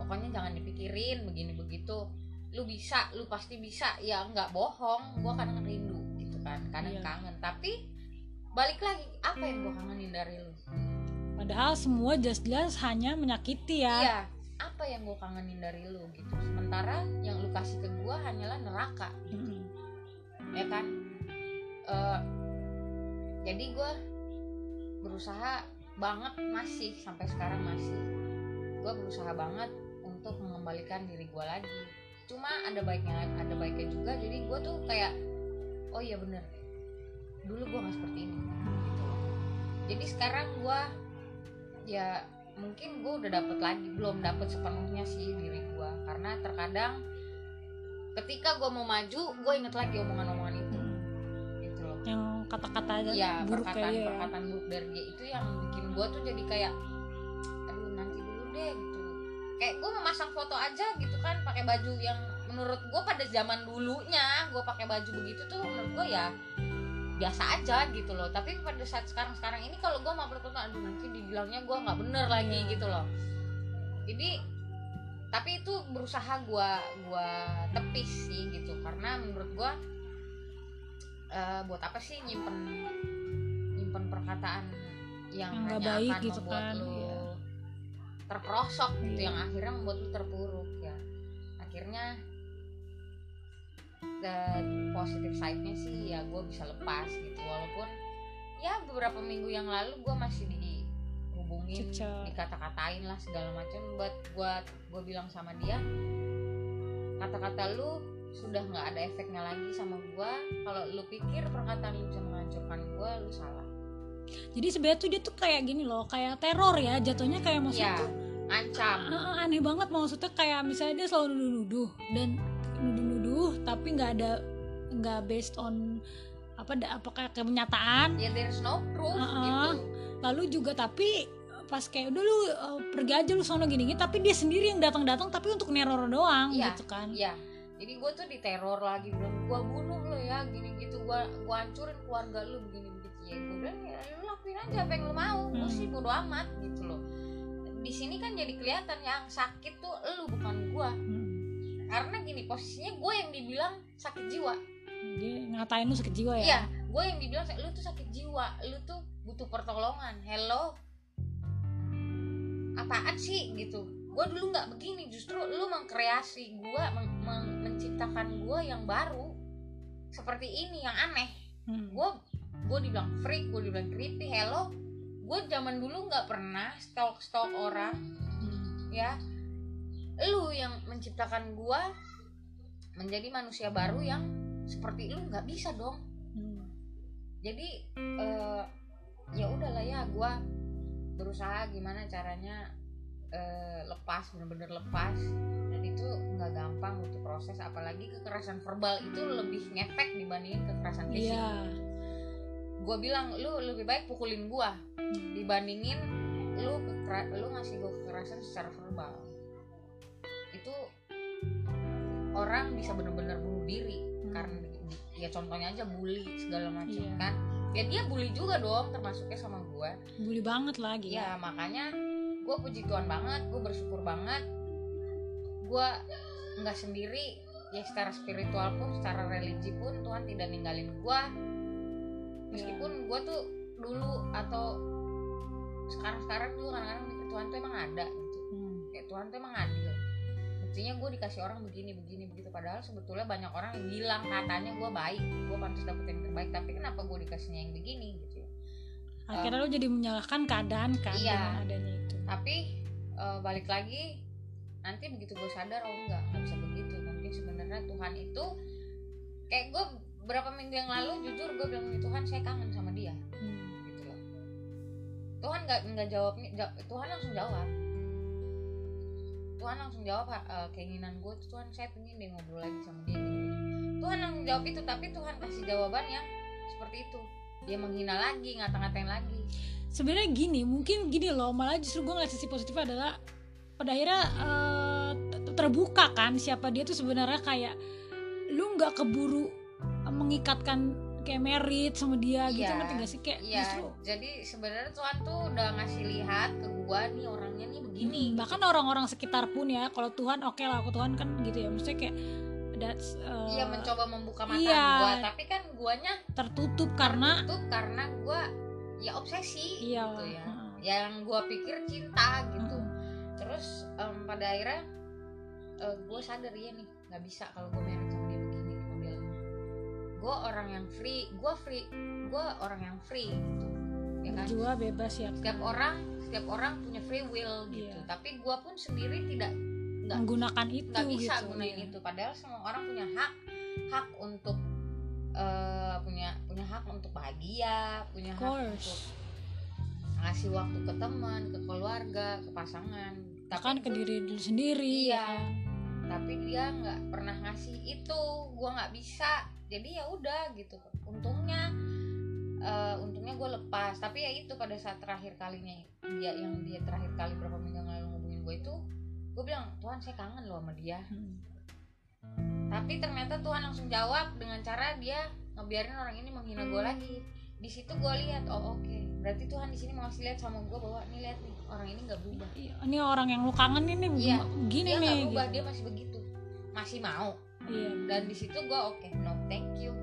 pokoknya jangan dipikirin begini begitu. Lu bisa lu pasti bisa. Ya nggak bohong gue kadang rindu gitu kan kadang Iya. kangen. Tapi balik lagi apa yang gue kangenin dari lu? Padahal semua jelas-jelas hanya menyakiti ya. Iya apa yang gue kangenin dari lu gitu. Sementara yang lu kasih ke gue hanyalah neraka Mm-mm. ya kan? Eh, jadi gue berusaha banget masih sampai sekarang masih. Gue berusaha banget untuk mengembalikan diri gue lagi. Cuma ada baiknya ada baiknya juga jadi gue tuh kayak oh iya bener. Dulu gue nggak seperti ini. Gitu. Jadi sekarang gue ya mungkin gue udah dapet lagi belum dapet sepenuhnya sih diri gue karena terkadang ketika gue mau maju gue inget lagi omongan-omongan itu Mm. gitu loh yang kata-kata ya buruk perkataan kayak ya. perkataan buruk dari dia itu yang bikin gue tuh jadi kayak aduh nanti dulu deh gitu kayak gue memasang foto aja gitu kan pakai baju yang menurut gue pada zaman dulunya gue pakai baju begitu tuh menurut gue ya biasa aja gitu loh tapi pada saat sekarang sekarang ini kalau gue mau upload foto aduh nanti dibilangnya gue nggak bener lagi Iya. gitu loh jadi tapi itu berusaha gue gua tepis sih gitu karena menurut gue eh, buat apa sih nyimpen nyimpen perkataan yang, Yang nggak hanya baik akan gitu membuat kan, lu iya. terperosok gitu Iya. yang akhirnya membuat lu terpuruk ya akhirnya the positive side-nya sih ya gue bisa lepas gitu. Walaupun ya beberapa minggu yang lalu gue masih dihubungin dikata-katain lah segala macam. Buat buat gue bilang sama dia kata-kata lu sudah nggak ada efeknya lagi sama gue kalau lu pikir perkataan lu bisa menghancurkan gue lu salah. Jadi sebenarnya tuh dia tuh kayak gini loh kayak teror ya jatuhnya kayak maksudnya ya tuh ancam aneh banget maksudnya kayak misalnya dia selalu nuduh-nuduh dan nuduh-nuduh tapi nggak ada nggak based on apa da- apa kayak kenyataan ya there's no proof Uh-uh. gitu lalu juga tapi pas kayak udah lu uh, pergi aja lu sono gini, gini tapi dia sendiri yang datang-datang tapi untuk neror doang Iya. gitu kan Iya, jadi gue tuh diteror lagi bilang gue bunuh lo ya gini gitu gue gue hancurin keluarga lu begini begitu ya gue bilang ya lu lakuin aja apa yang lu mau gue Hmm. sih bodo amat gitu loh di sini kan jadi kelihatan yang sakit tuh lu bukan gue Hmm. Karena gini posisinya gue yang dibilang sakit jiwa. Dia ngatain lu sakit jiwa ya? Iya gue yang dibilang lu tuh sakit jiwa lu tuh butuh pertolongan. Hello? Apaan sih? Gitu. Gue dulu nggak begini justru lu mengkreasi gue men- men- menciptakan gue yang baru seperti ini yang aneh. Hmm. gue gue dibilang freak gue dibilang creepy. Hello? Gue zaman dulu nggak pernah stalk stalk orang Hmm. ya lu yang menciptakan gue menjadi manusia baru yang seperti lu nggak bisa dong. Hmm. jadi eh, ya udahlah ya gue berusaha gimana caranya eh, lepas bener-bener lepas. Dan itu nggak gampang untuk proses apalagi kekerasan verbal itu lebih ngefek dibandingin kekerasan fisik. Iya. Gue bilang lu lebih baik pukulin gue Hmm. dibandingin lu lu ngasih gue kekerasan secara verbal orang bisa bener-bener bunuh diri Hmm. karena ya contohnya aja bully segala macam Iya. kan. Ya dia bully juga dong termasuknya sama gue bully banget lagi ya. Makanya gue puji Tuhan banget gue bersyukur banget. Gue nggak sendiri ya secara spiritual pun secara religi pun Tuhan tidak ninggalin gue meskipun gue tuh dulu atau sekarang sekarang dulu kadang-kadang mikir Tuhan tuh emang ada gitu. Hmm. kayak Tuhan tuh emang adil buktinya gue dikasih orang begini begini begitu. Padahal sebetulnya banyak orang yang bilang katanya gue baik gue pantas dapet yang terbaik. Tapi kenapa gue dikasihnya yang begini gitu ya? Akhirnya lu jadi menyalahkan keadaan kan Iya. adanya itu. Tapi eh, balik lagi nanti begitu gue sadar oh enggak nggak bisa begitu. Mungkin sebenarnya Tuhan itu kayak gue berapa minggu yang lalu jujur gue bilang "Ya Tuhan saya kangen sama dia. Hmm. gitu loh. Tuhan nggak nggak jawabnya ja- Tuhan langsung jawab Tuhan langsung jawab eh, keinginan gue tuh Tuhan saya pengen deh ngobrol lagi sama dia gini." Tuhan langsung jawab itu tapi Tuhan kasih jawaban yang seperti itu dia menghina lagi ngata-ngatain lagi sebenarnya gini mungkin gini loh malah justru gue ngeliat sisi positifnya adalah pada akhirnya eh, t- terbuka kan siapa dia tuh sebenarnya kayak lu nggak keburu mengikatkan kayak merit sama dia gitu Iya, ngerti gak sih kayak Iya, justru jadi sebenarnya Tuhan tuh udah ngasih lihat ke gua nih orangnya nih begini. Mm, bahkan orang-orang sekitar pun ya kalau Tuhan oke lah aku Tuhan kan gitu ya maksudnya kayak that's uh, Iya mencoba membuka mata iya. gua, tapi kan guanya tertutup karena tuh karena gua ya obsesi iya gitu ya. heeh. Yang gua pikir cinta gitu. Mm. Terus em, pada akhirnya eh, gua sadar ya nih nggak bisa kalau gua Gua orang yang free, gua free, gua orang yang free gitu. Ya kan? Bebas ya setiap orang setiap orang punya free will gitu Iya. tapi gua pun sendiri tidak nggak menggunakan itu nggak bisa gitu, gunain iya. itu padahal semua orang punya hak hak untuk eh, punya punya hak untuk bahagia punya hak untuk ngasih waktu ke teman ke keluarga ke pasangan bahkan ke itu- diri diri sendiri Iya. ya kan? tapi dia nggak pernah ngasih itu gua nggak bisa jadi ya udah gitu. Untungnya eh, untungnya gue lepas. Tapi ya itu pada saat terakhir kalinya dia yang dia terakhir kali berapa minggu lalu ngubungin gue itu gue bilang Tuhan saya kangen loh sama dia. Hmm. tapi ternyata Tuhan langsung jawab dengan cara dia ngebiarin orang ini menghina gue lagi. Di situ gue lihat oh oke. Berarti Tuhan di sini mau lihat sama gue bahwa nih lihat nih orang ini nggak berubah. Ini orang yang lu kangen ini Iya, gini dia nih berubah gitu. dia masih begitu. Masih mau iya. Dan di situ gue oke no thank you.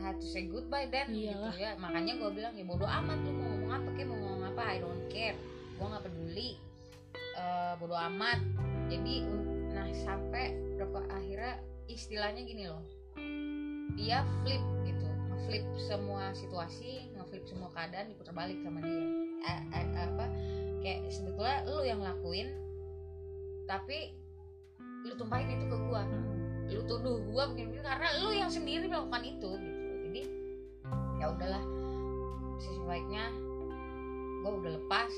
I had to say goodbye then Iyalah. gitu ya. Makanya gue bilang ya bodo amat lu mau ngomong apa kayak mau ngomong apa? I don't care. Gue nggak peduli. Eh bodo amat. Jadi nah sampai berapa akhirnya istilahnya gini loh. Dia flip gitu. Ngeflip semua situasi ngeflip semua keadaan diputar balik sama dia. Eh, eh, apa kayak sebetulnya lu yang lakuin tapi lu tumpahin itu ke gua. Hmm. lu tuduh gua begini karena lu yang sendiri melakukan itu gitu. Jadi ya udahlah. Sisi baiknya gua udah lepas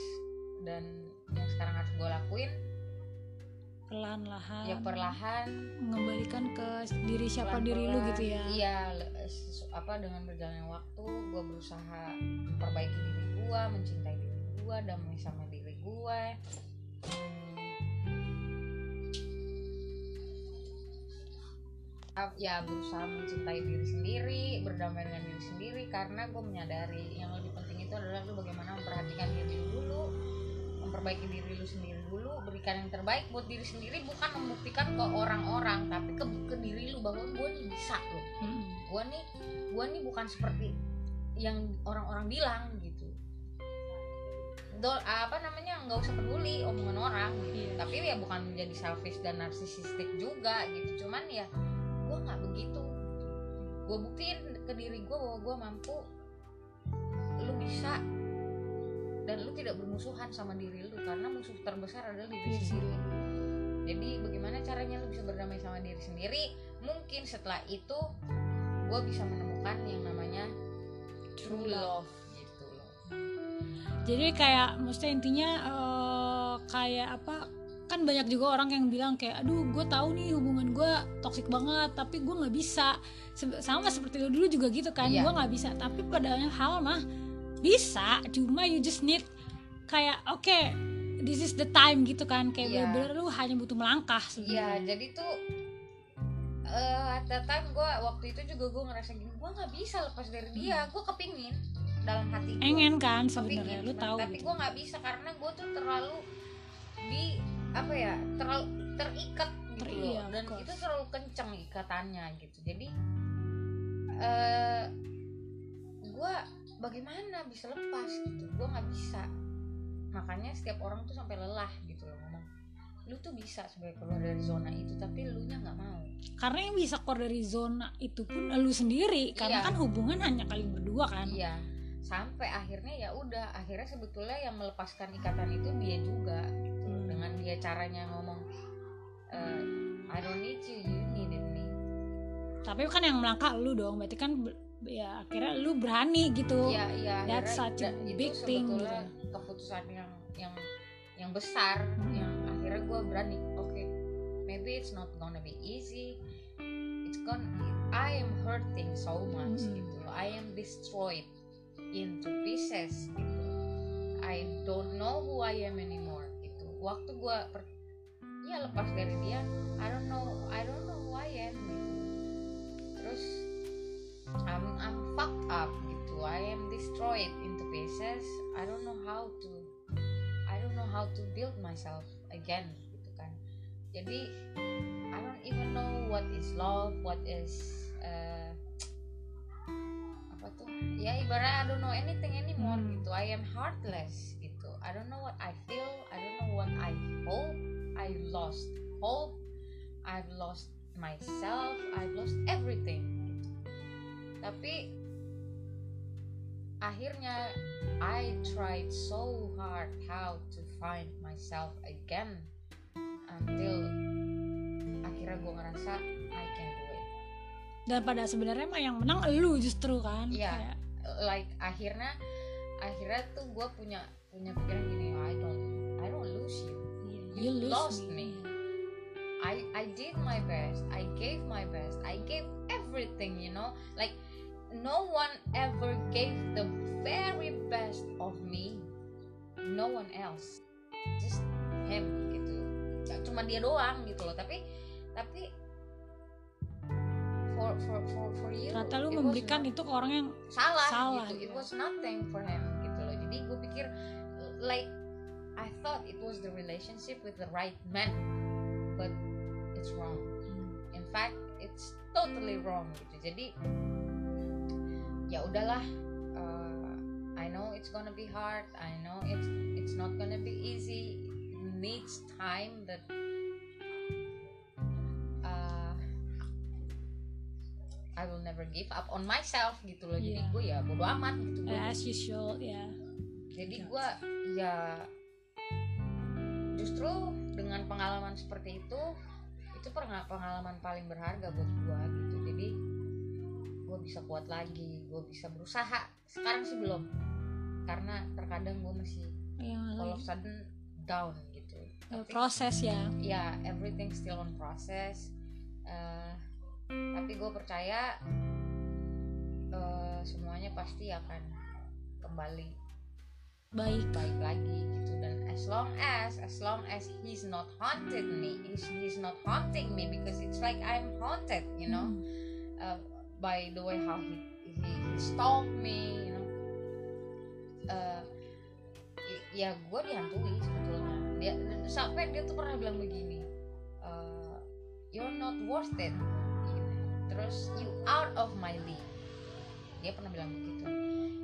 dan yang sekarang harus gua lakuin pelan-lahan ya perlahan. Mengembalikan ke diri siapa diri lu gitu ya. Iya apa dengan berjalannya waktu gua berusaha memperbaiki diri gua mencintai diri gua damai sama diri gua. Hmm. Ya berusaha mencintai diri sendiri berdamai dengan diri sendiri karena gue menyadari yang lebih penting itu adalah lu bagaimana memperhatikan diri lu dulu memperbaiki diri lu sendiri dulu berikan yang terbaik buat diri sendiri bukan membuktikan ke orang-orang tapi ke, ke diri lu bahwa gue nih bisa loh Hmm. gue nih gue nih bukan seperti yang orang-orang bilang gitu Dol, apa namanya nggak usah peduli omongan orang gitu. Iya. tapi ya bukan menjadi selfish dan narsisistik juga gitu cuman ya gue nggak begitu. Gue buktiin ke diri gue bahwa gue mampu. Lu bisa. Dan lu tidak bermusuhan sama diri lu karena musuh terbesar adalah diri Diri sendiri. Jadi bagaimana caranya lu bisa berdamai sama diri sendiri? Mungkin setelah itu gue bisa menemukan yang namanya true love gitu loh. Jadi kayak maksudnya intinya eh, kayak apa kan banyak juga orang yang bilang kayak aduh gue tahu nih hubungan gue toksik banget tapi gue nggak bisa sama seperti lu dulu juga gitu kan Iya. gue nggak bisa tapi pada hal mah bisa cuma you just need kayak oke this is the time gitu kan kayak Iya. bener-bener lu hanya butuh melangkah Iya, sebenarnya jadi tuh eh at that time gue waktu itu juga gue ngerasa gini, gue nggak bisa lepas dari dia, gue kepingin dalam hati gue. engen kan sebenarnya lu tahu Tapi gitu. gue nggak bisa karena gue tuh terlalu di apa ya, terlalu terikat gitu Ter- loh. of dan itu terlalu kenceng ikatannya gitu. Jadi eh gue bagaimana bisa lepas gitu, gue nggak bisa. Makanya setiap orang tuh sampai lelah gitu loh ngomong lu tuh bisa sebagai keluar dari zona itu tapi lu nya nggak mau karena yang bisa keluar dari zona itu pun lu sendiri karena Iya. kan hubungan hanya kalian berdua kan iya sampai akhirnya ya udah akhirnya sebetulnya yang melepaskan ikatan itu dia juga gitu Hmm. dengan dia caranya ngomong eh, I don't need you you needed me tapi kan yang melangkah lu dong berarti kan ya akhirnya lu berani gitu iya iya That's such a big thing, sebetulnya gitu. keputusan yang yang yang besar Hmm. yang akhirnya gue berani oke maybe it's not gonna be easy it's gonna I am hurting so much Hmm. gitu I am destroyed into pieces gitu. I don't know who I am anymore gitu. Waktu gue per, ya lepas dari dia I don't know I don't know who I am gitu. Terus I'm I'm fucked up gitu. I am destroyed into pieces. I don't know how to I don't know how to build myself again gitu kan. Jadi I don't even know what is love what is uh, tuh. Ya ibarat I don't know anything anymore Hmm. gitu. I am heartless gitu. I don't know what I feel. I don't know what I hope. I've lost hope. I've lost myself. I've lost everything gitu. tapi akhirnya I tried so hard how to find myself again until akhirnya gue ngerasa I dan pada sebenarnya mah yang menang lu justru kan Iya. Kayak, like akhirnya akhirnya tuh gue punya punya pikiran gini I don't I don't lose you iya, You lost me. I I did my best. I gave my best. I gave everything, you know. Like no one ever gave the very best of me. No one else. Just him gitu. Cuma dia doang gitu loh. Tapi tapi for for for for you ternyata lu memberikan not- itu ke orang yang salah, Salah, gitu. It gitu. was nothing for him gitu loh. Jadi gue pikir like I thought it was the relationship with the right man, but it's wrong. In fact, it's totally wrong gitu. Jadi ya udahlah. uh, I know it's gonna be hard. I know it's it's not gonna be easy. It needs time that I will never give up on myself gitu loh. Jadi Iya. gue ya bodo amat gitu. Gua as usual ya. Jadi gue ya justru dengan pengalaman seperti itu itu pernah pengalaman paling berharga buat gue gitu. Jadi gue bisa kuat lagi gue bisa berusaha. Sekarang sih belum. Karena terkadang gue masih yang all of sudden down gitu. Ya, Tapi- proses ya. ya everything still on process. Eh, tapi gue percaya eh, semuanya pasti akan kembali baik. baik lagi gitu. Dan as long as as long as he's not haunted me he's, he's not haunting me because it's like I'm haunted you know? Hmm. uh, by the way how he he, he stalked me you know? Uh, ya gue dihantui sebetulnya. Dia sampai dia tuh pernah bilang begini uh, you're not worth it terus you out of my league. Dia pernah bilang begitu.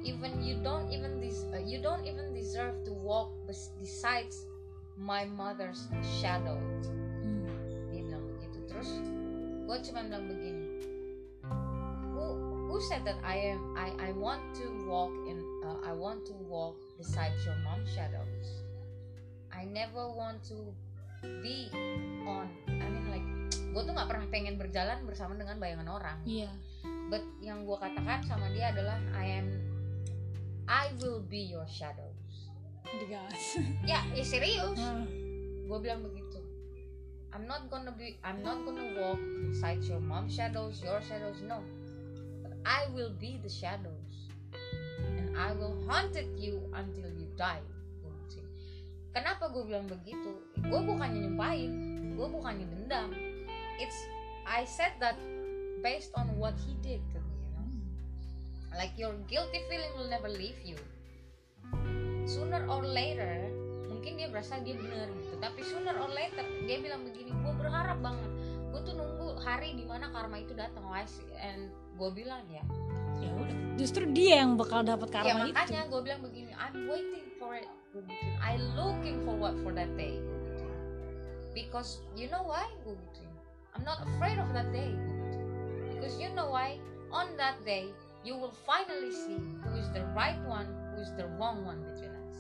Even you don't even des- uh, you don't even deserve to walk bes- besides my mother's shadow. Hmm. dia bilang begitu. Terus gue cuma bilang begini. Who who said that I am I I want to walk in uh, I want to walk beside your mom's shadows? I never want to be on I mean like gue tuh nggak pernah pengen berjalan bersama dengan bayangan orang. Iya. But yang gue katakan sama dia adalah I am I will be your shadows. Digas ya ya serius. Hmm. gue bilang begitu. I'm not gonna be I'm not gonna walk beside your mom shadows your shadows no. But I will be the shadows. And I will haunt you until you die. Kenapa gue bilang begitu? Gue bukannya nyumpahin gue bukannya dendam it's I said that based on what he did to me you know? Like your guilty feeling will never leave you. Sooner or later mungkin dia berasa dia bener gitu. Tapi sooner or later dia bilang begini gue berharap banget. Gue tuh nunggu hari di mana karma itu datang wise and gue bilang ya. Ya udah justru dia yang bakal dapat ya karma itu. makanya gue bilang begini I'm waiting for it. I looking forward for that day. Because you know why? Gue gituin I'm not afraid of that day. Because you know why? On that day you will finally see who is the right one who is the wrong one between us.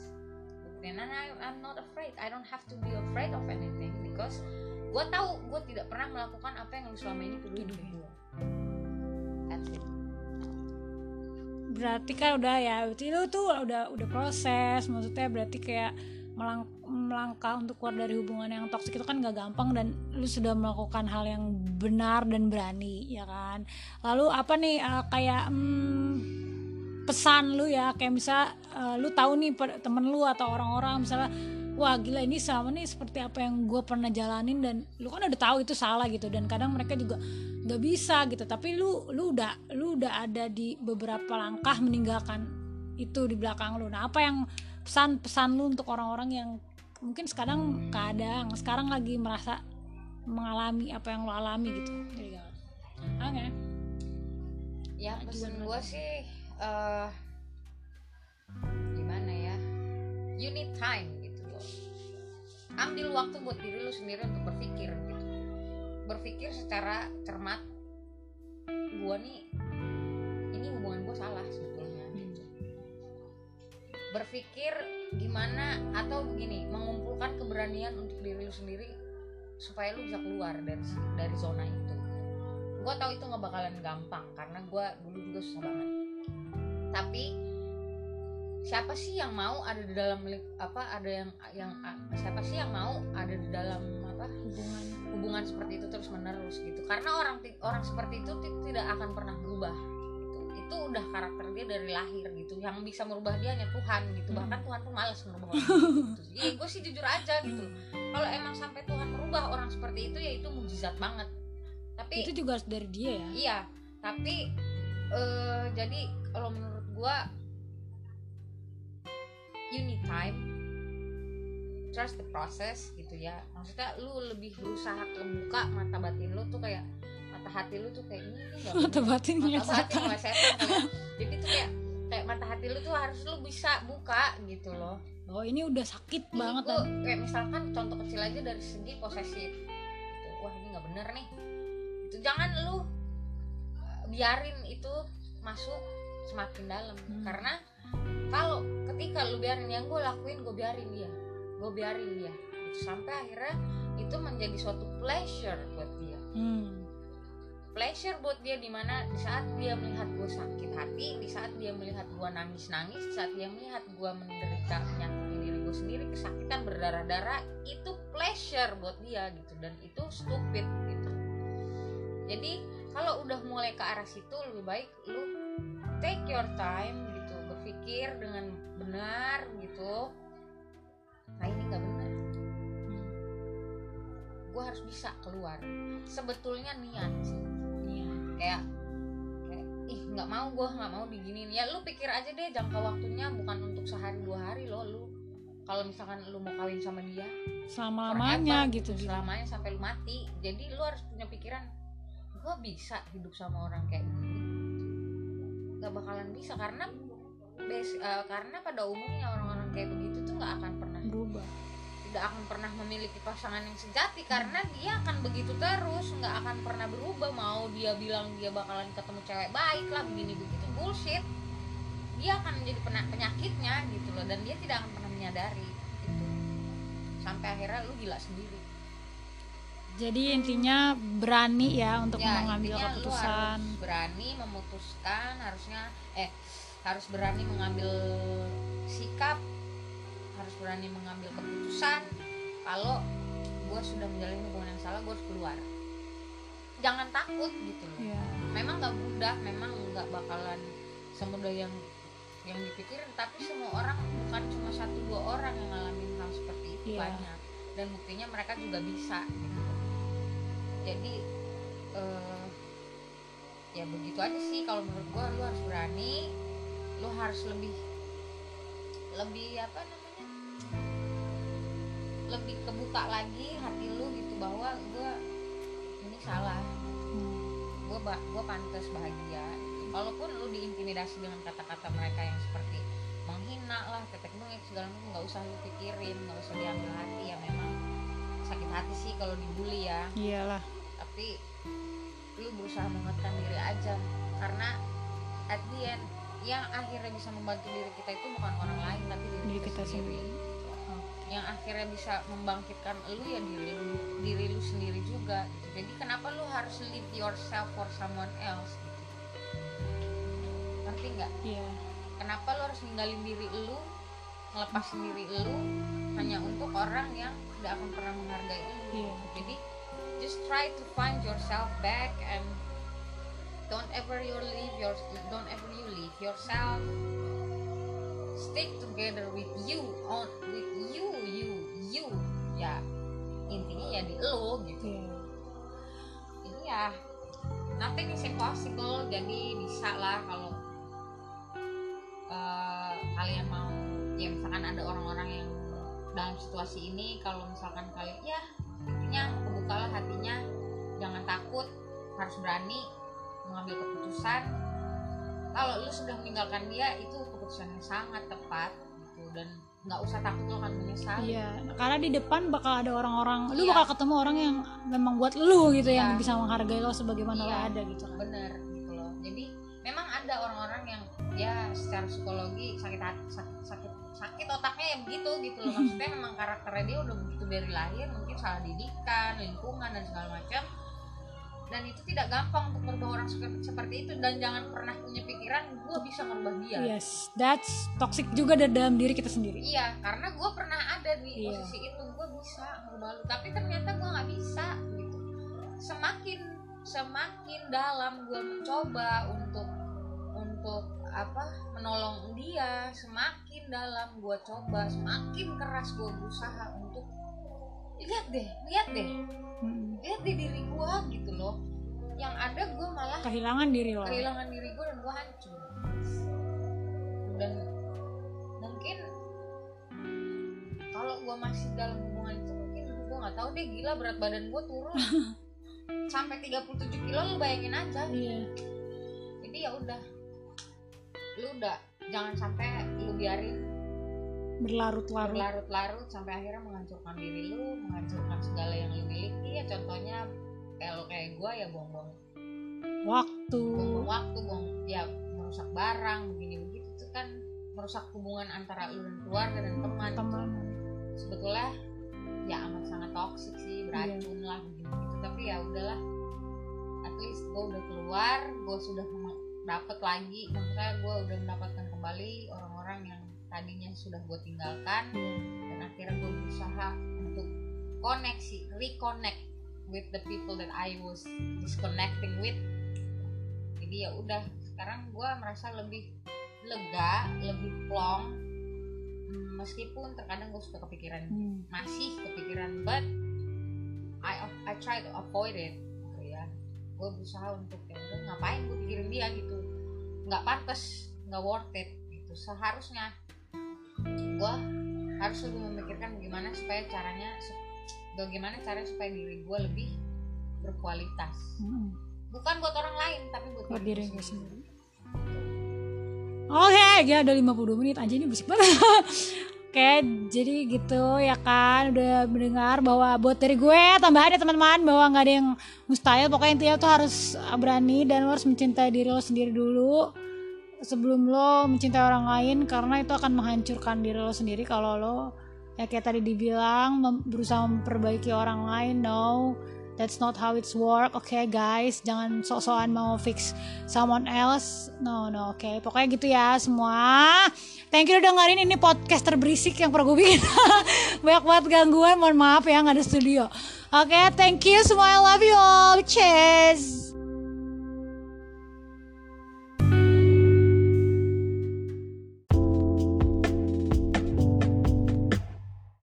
And I, I'm not afraid. I don't have to be afraid of anything because gue tahu gue tidak pernah melakukan apa yang lu selama ini ke gue that's it. Berarti kan udah ya berarti lu tuh udah udah proses. Maksudnya berarti kayak melang- melangkah untuk keluar dari hubungan yang toksik itu kan gak gampang dan lu sudah melakukan hal yang benar dan berani ya kan? Lalu apa nih eh, kayak hmm, pesan lu ya? Kayak misal eh, lu tahu nih temen lu atau orang-orang misalnya wah gila ini sama nih seperti apa yang gue pernah jalanin dan lu kan udah tahu itu salah gitu. Dan kadang mereka juga nggak bisa gitu. Tapi lu lu udah lu udah ada di beberapa langkah meninggalkan itu di belakang lu. Nah apa yang pesan pesan lu untuk orang-orang yang mungkin sekarang kadang sekarang lagi merasa mengalami apa yang lo alami gitu. Jadi gak? Oke ya Nah, pesan gimana gue sih eh gimana ya? You need time gitu loh. Ambil waktu buat diri lu sendiri untuk berpikir gitu. Berpikir secara cermat gue nih ini hubungan gue salah sebetulnya gitu berpikir gimana atau begini mengumpulkan keberanian untuk diri lu sendiri supaya lu bisa keluar dari dari zona itu. Gue tahu itu nggak bakalan gampang karena gue dulu juga susah banget. Tapi siapa sih yang mau ada di dalam apa ada yang yang siapa sih yang mau ada di dalam apa hubungan hubungan seperti itu terus menerus gitu. Karena orang orang seperti itu ti- tidak akan pernah berubah. Itu udah karakter dia dari lahir gitu yang bisa merubah dia hanya Tuhan gitu. Hmm. bahkan Tuhan pun malas merubah orang gitu. Jadi gue sih jujur aja gitu. Kalau emang sampai Tuhan merubah orang seperti itu ya itu mujizat banget. Tapi itu juga harus dari dia ya? Iya. Tapi eh jadi kalau menurut gua you need time. Trust the process gitu ya. Maksudnya lu lebih berusaha kebuka mata batin lu tuh kayak mata hati lu tuh kayak ini mata batinnya mata batin setan. sama setan kayak jadi tuh kayak kayak mata hati lu tuh harus lu bisa buka gitu loh. Oh ini udah sakit Ini banget gua kan kayak misalkan contoh kecil aja dari segi posesif gitu. wah ini nggak bener nih. Itu jangan lu uh, biarin itu masuk semakin dalam. Hmm. karena kalau ketika lu biarin yang gue lakuin gue biarin dia. Gue biarin dia. Gitu. sampai akhirnya itu menjadi suatu pleasure buat dia. Hmm. Pleasure buat dia di mana di saat dia melihat gue sakit hati di saat dia melihat gue nangis nangis di saat dia melihat gue menderita menyakiti diri gue sendiri kesakitan berdarah darah itu pleasure buat dia gitu. Dan itu stupid gitu. Jadi kalau udah mulai ke arah situ lebih baik lu take your time gitu. Berpikir dengan benar gitu. Nah ini nggak benar. Gue harus bisa keluar. Sebetulnya niat sih. Kayak kayak ih nggak mau gue nggak mau diginin ya lu pikir aja deh jangka waktunya bukan untuk sehari dua hari loh lu. Kalau misalkan lu mau kawin sama dia selama lamanya gitu gitu selamanya sampai lu mati jadi lu harus punya pikiran gue bisa hidup sama orang kayak gini. Nggak bakalan bisa karena base, eh, karena pada umumnya orang-orang kayak begitu tuh nggak akan pernah berubah tidak akan pernah memiliki pasangan yang sejati karena dia akan begitu terus nggak akan pernah berubah. Mau dia bilang dia bakalan ketemu cewek baik lah begini begitu bullshit. Dia akan menjadi penyakitnya gitu loh dan dia tidak akan pernah menyadari gitu sampai akhirnya lu gila sendiri. Jadi intinya berani ya untuk ya mengambil keputusan. harus berani memutuskan harusnya eh harus berani mengambil sikap harus berani mengambil keputusan kalau gue sudah menjalin hubungan yang salah gue harus keluar jangan takut gitu loh Iya. memang nggak mudah memang nggak bakalan semudah yang yang dipikirin tapi semua orang bukan cuma satu dua orang yang ngalamin hal seperti itu Iya. banyak dan buktinya mereka juga bisa gitu jadi eh, ya begitu aja sih kalau menurut gua lu harus berani lu harus lebih lebih apa namanya lebih kebuka lagi hati lu gitu bahwa gua ini salah. Gue gue pantas bahagia. Walaupun lu diintimidasi dengan kata-kata mereka yang seperti menghina lah tetek bengek segala macam nggak usah lu pikirin nggak usah diambil hati. Ya memang sakit hati sih kalau dibully ya. Iyalah. Tapi lu berusaha menguatkan diri aja. Karena at the end yang akhirnya bisa membantu diri kita itu bukan orang lain tapi diri, Diri kita sendiri. Yang akhirnya bisa membangkitkan lu ya diri lu diri lu sendiri juga gitu. jadi kenapa lu harus live yourself for someone else gitu ngerti nggak iya kenapa lu harus ninggalin diri lu ngelepasin diri lu hanya untuk orang yang tidak akan pernah menghargai lu Iya. jadi just try to find yourself back and don't ever you leave your don't ever you leave yourself stick together with you on with you you you. Ya intinya ya di lo gitu. Iya. ini ya nothing is impossible. Jadi bisa lah kalau eh, kalian mau ya misalkan ada orang-orang yang dalam situasi ini kalau misalkan kalian ya intinya kebukalah hatinya. Jangan takut harus berani mengambil keputusan kalau lu sudah meninggalkan dia itu keputusan yang sangat tepat gitu dan nggak usah takut lo akan menyesal Iya, karena di depan bakal ada orang-orang, lu Iya. bakal ketemu orang yang memang buat lu gitu yang Iya. bisa menghargai lo sebagaimana lo Iya. ada gitu kan. bener gitu loh jadi memang ada orang-orang yang ya secara psikologi sakit hati sakit sakit, sakit otaknya ya begitu gitu loh maksudnya memang karakternya dia udah begitu dari lahir mungkin salah didikan lingkungan dan segala macam dan itu tidak gampang untuk merubah orang seperti, itu dan jangan pernah punya pikiran gue bisa merubah dia Yes, that's toxic juga dari dalam diri kita sendiri. iya karena gue pernah ada di Iya. posisi itu gue bisa merubah lu tapi ternyata gue nggak bisa gitu semakin semakin dalam gue mencoba untuk untuk apa menolong dia semakin dalam gue coba semakin keras gue berusaha untuk lihat deh lihat deh Mm. lihat deh diri gue gitu loh yang ada gue malah Kehilangan diri lo. kehilangan diri gue dan gue hancur dan mungkin kalau gue masih dalam hubungan itu mungkin gue nggak tahu deh gila berat badan gue turun sampai 37 kilo lu bayangin aja Iya. jadi ya udah lu udah jangan sampai lu biarin Berlarut-larut. berlarut-larut sampai akhirnya menghancurkan diri lu menghancurkan segala yang lu miliki ya contohnya kayak kayak gue ya buang-buang Waktu. buang waktu buang ya merusak barang begini begitu itu kan merusak hubungan antara lu dan keluarga dan teman Teman. sebetulnya ya amat sangat toksik sih beracun lah begini begitu tapi ya udahlah at least gue udah keluar gue sudah dapet lagi maksudnya gue udah mendapatkan kembali orang-orang yang tadinya sudah gue tinggalkan dan akhirnya gue berusaha untuk koneksi reconnect with the people that I was disconnecting with. Jadi ya udah sekarang gue merasa lebih lega lebih plong. Meskipun terkadang gue suka kepikiran Hmm. masih kepikiran but I I try to avoid it gitu ya. Gue berusaha untuk ya udah ngapain gue pikirin dia gitu. Nggak pantas nggak worth it gitu. Seharusnya gue harus lebih memikirkan bagaimana supaya caranya bagaimana cara supaya diri gue lebih berkualitas. Mm. bukan buat orang lain tapi buat, Buat diri gue sendiri. Oke, ya udah 52 menit aja ini berisik banget. Oke, jadi gitu ya kan udah mendengar bahwa buat dari gue tambahan ya teman-teman bahwa nggak ada yang mustahil. Pokoknya intinya tuh harus berani dan harus mencintai diri lo sendiri dulu sebelum lo mencintai orang lain karena itu akan menghancurkan diri lo sendiri kalau lo ya kayak tadi dibilang berusaha memperbaiki orang lain no. That's not how it's work oke guys. Jangan sok-sokan mau fix someone else. No no oke. Pokoknya gitu ya semua. Thank you udah dengerin. Ini podcast terberisik yang pernah gue bikin. Banyak banget gangguan. Mohon maaf ya nggak ada studio. Oke thank you semua. I love you all. Cheers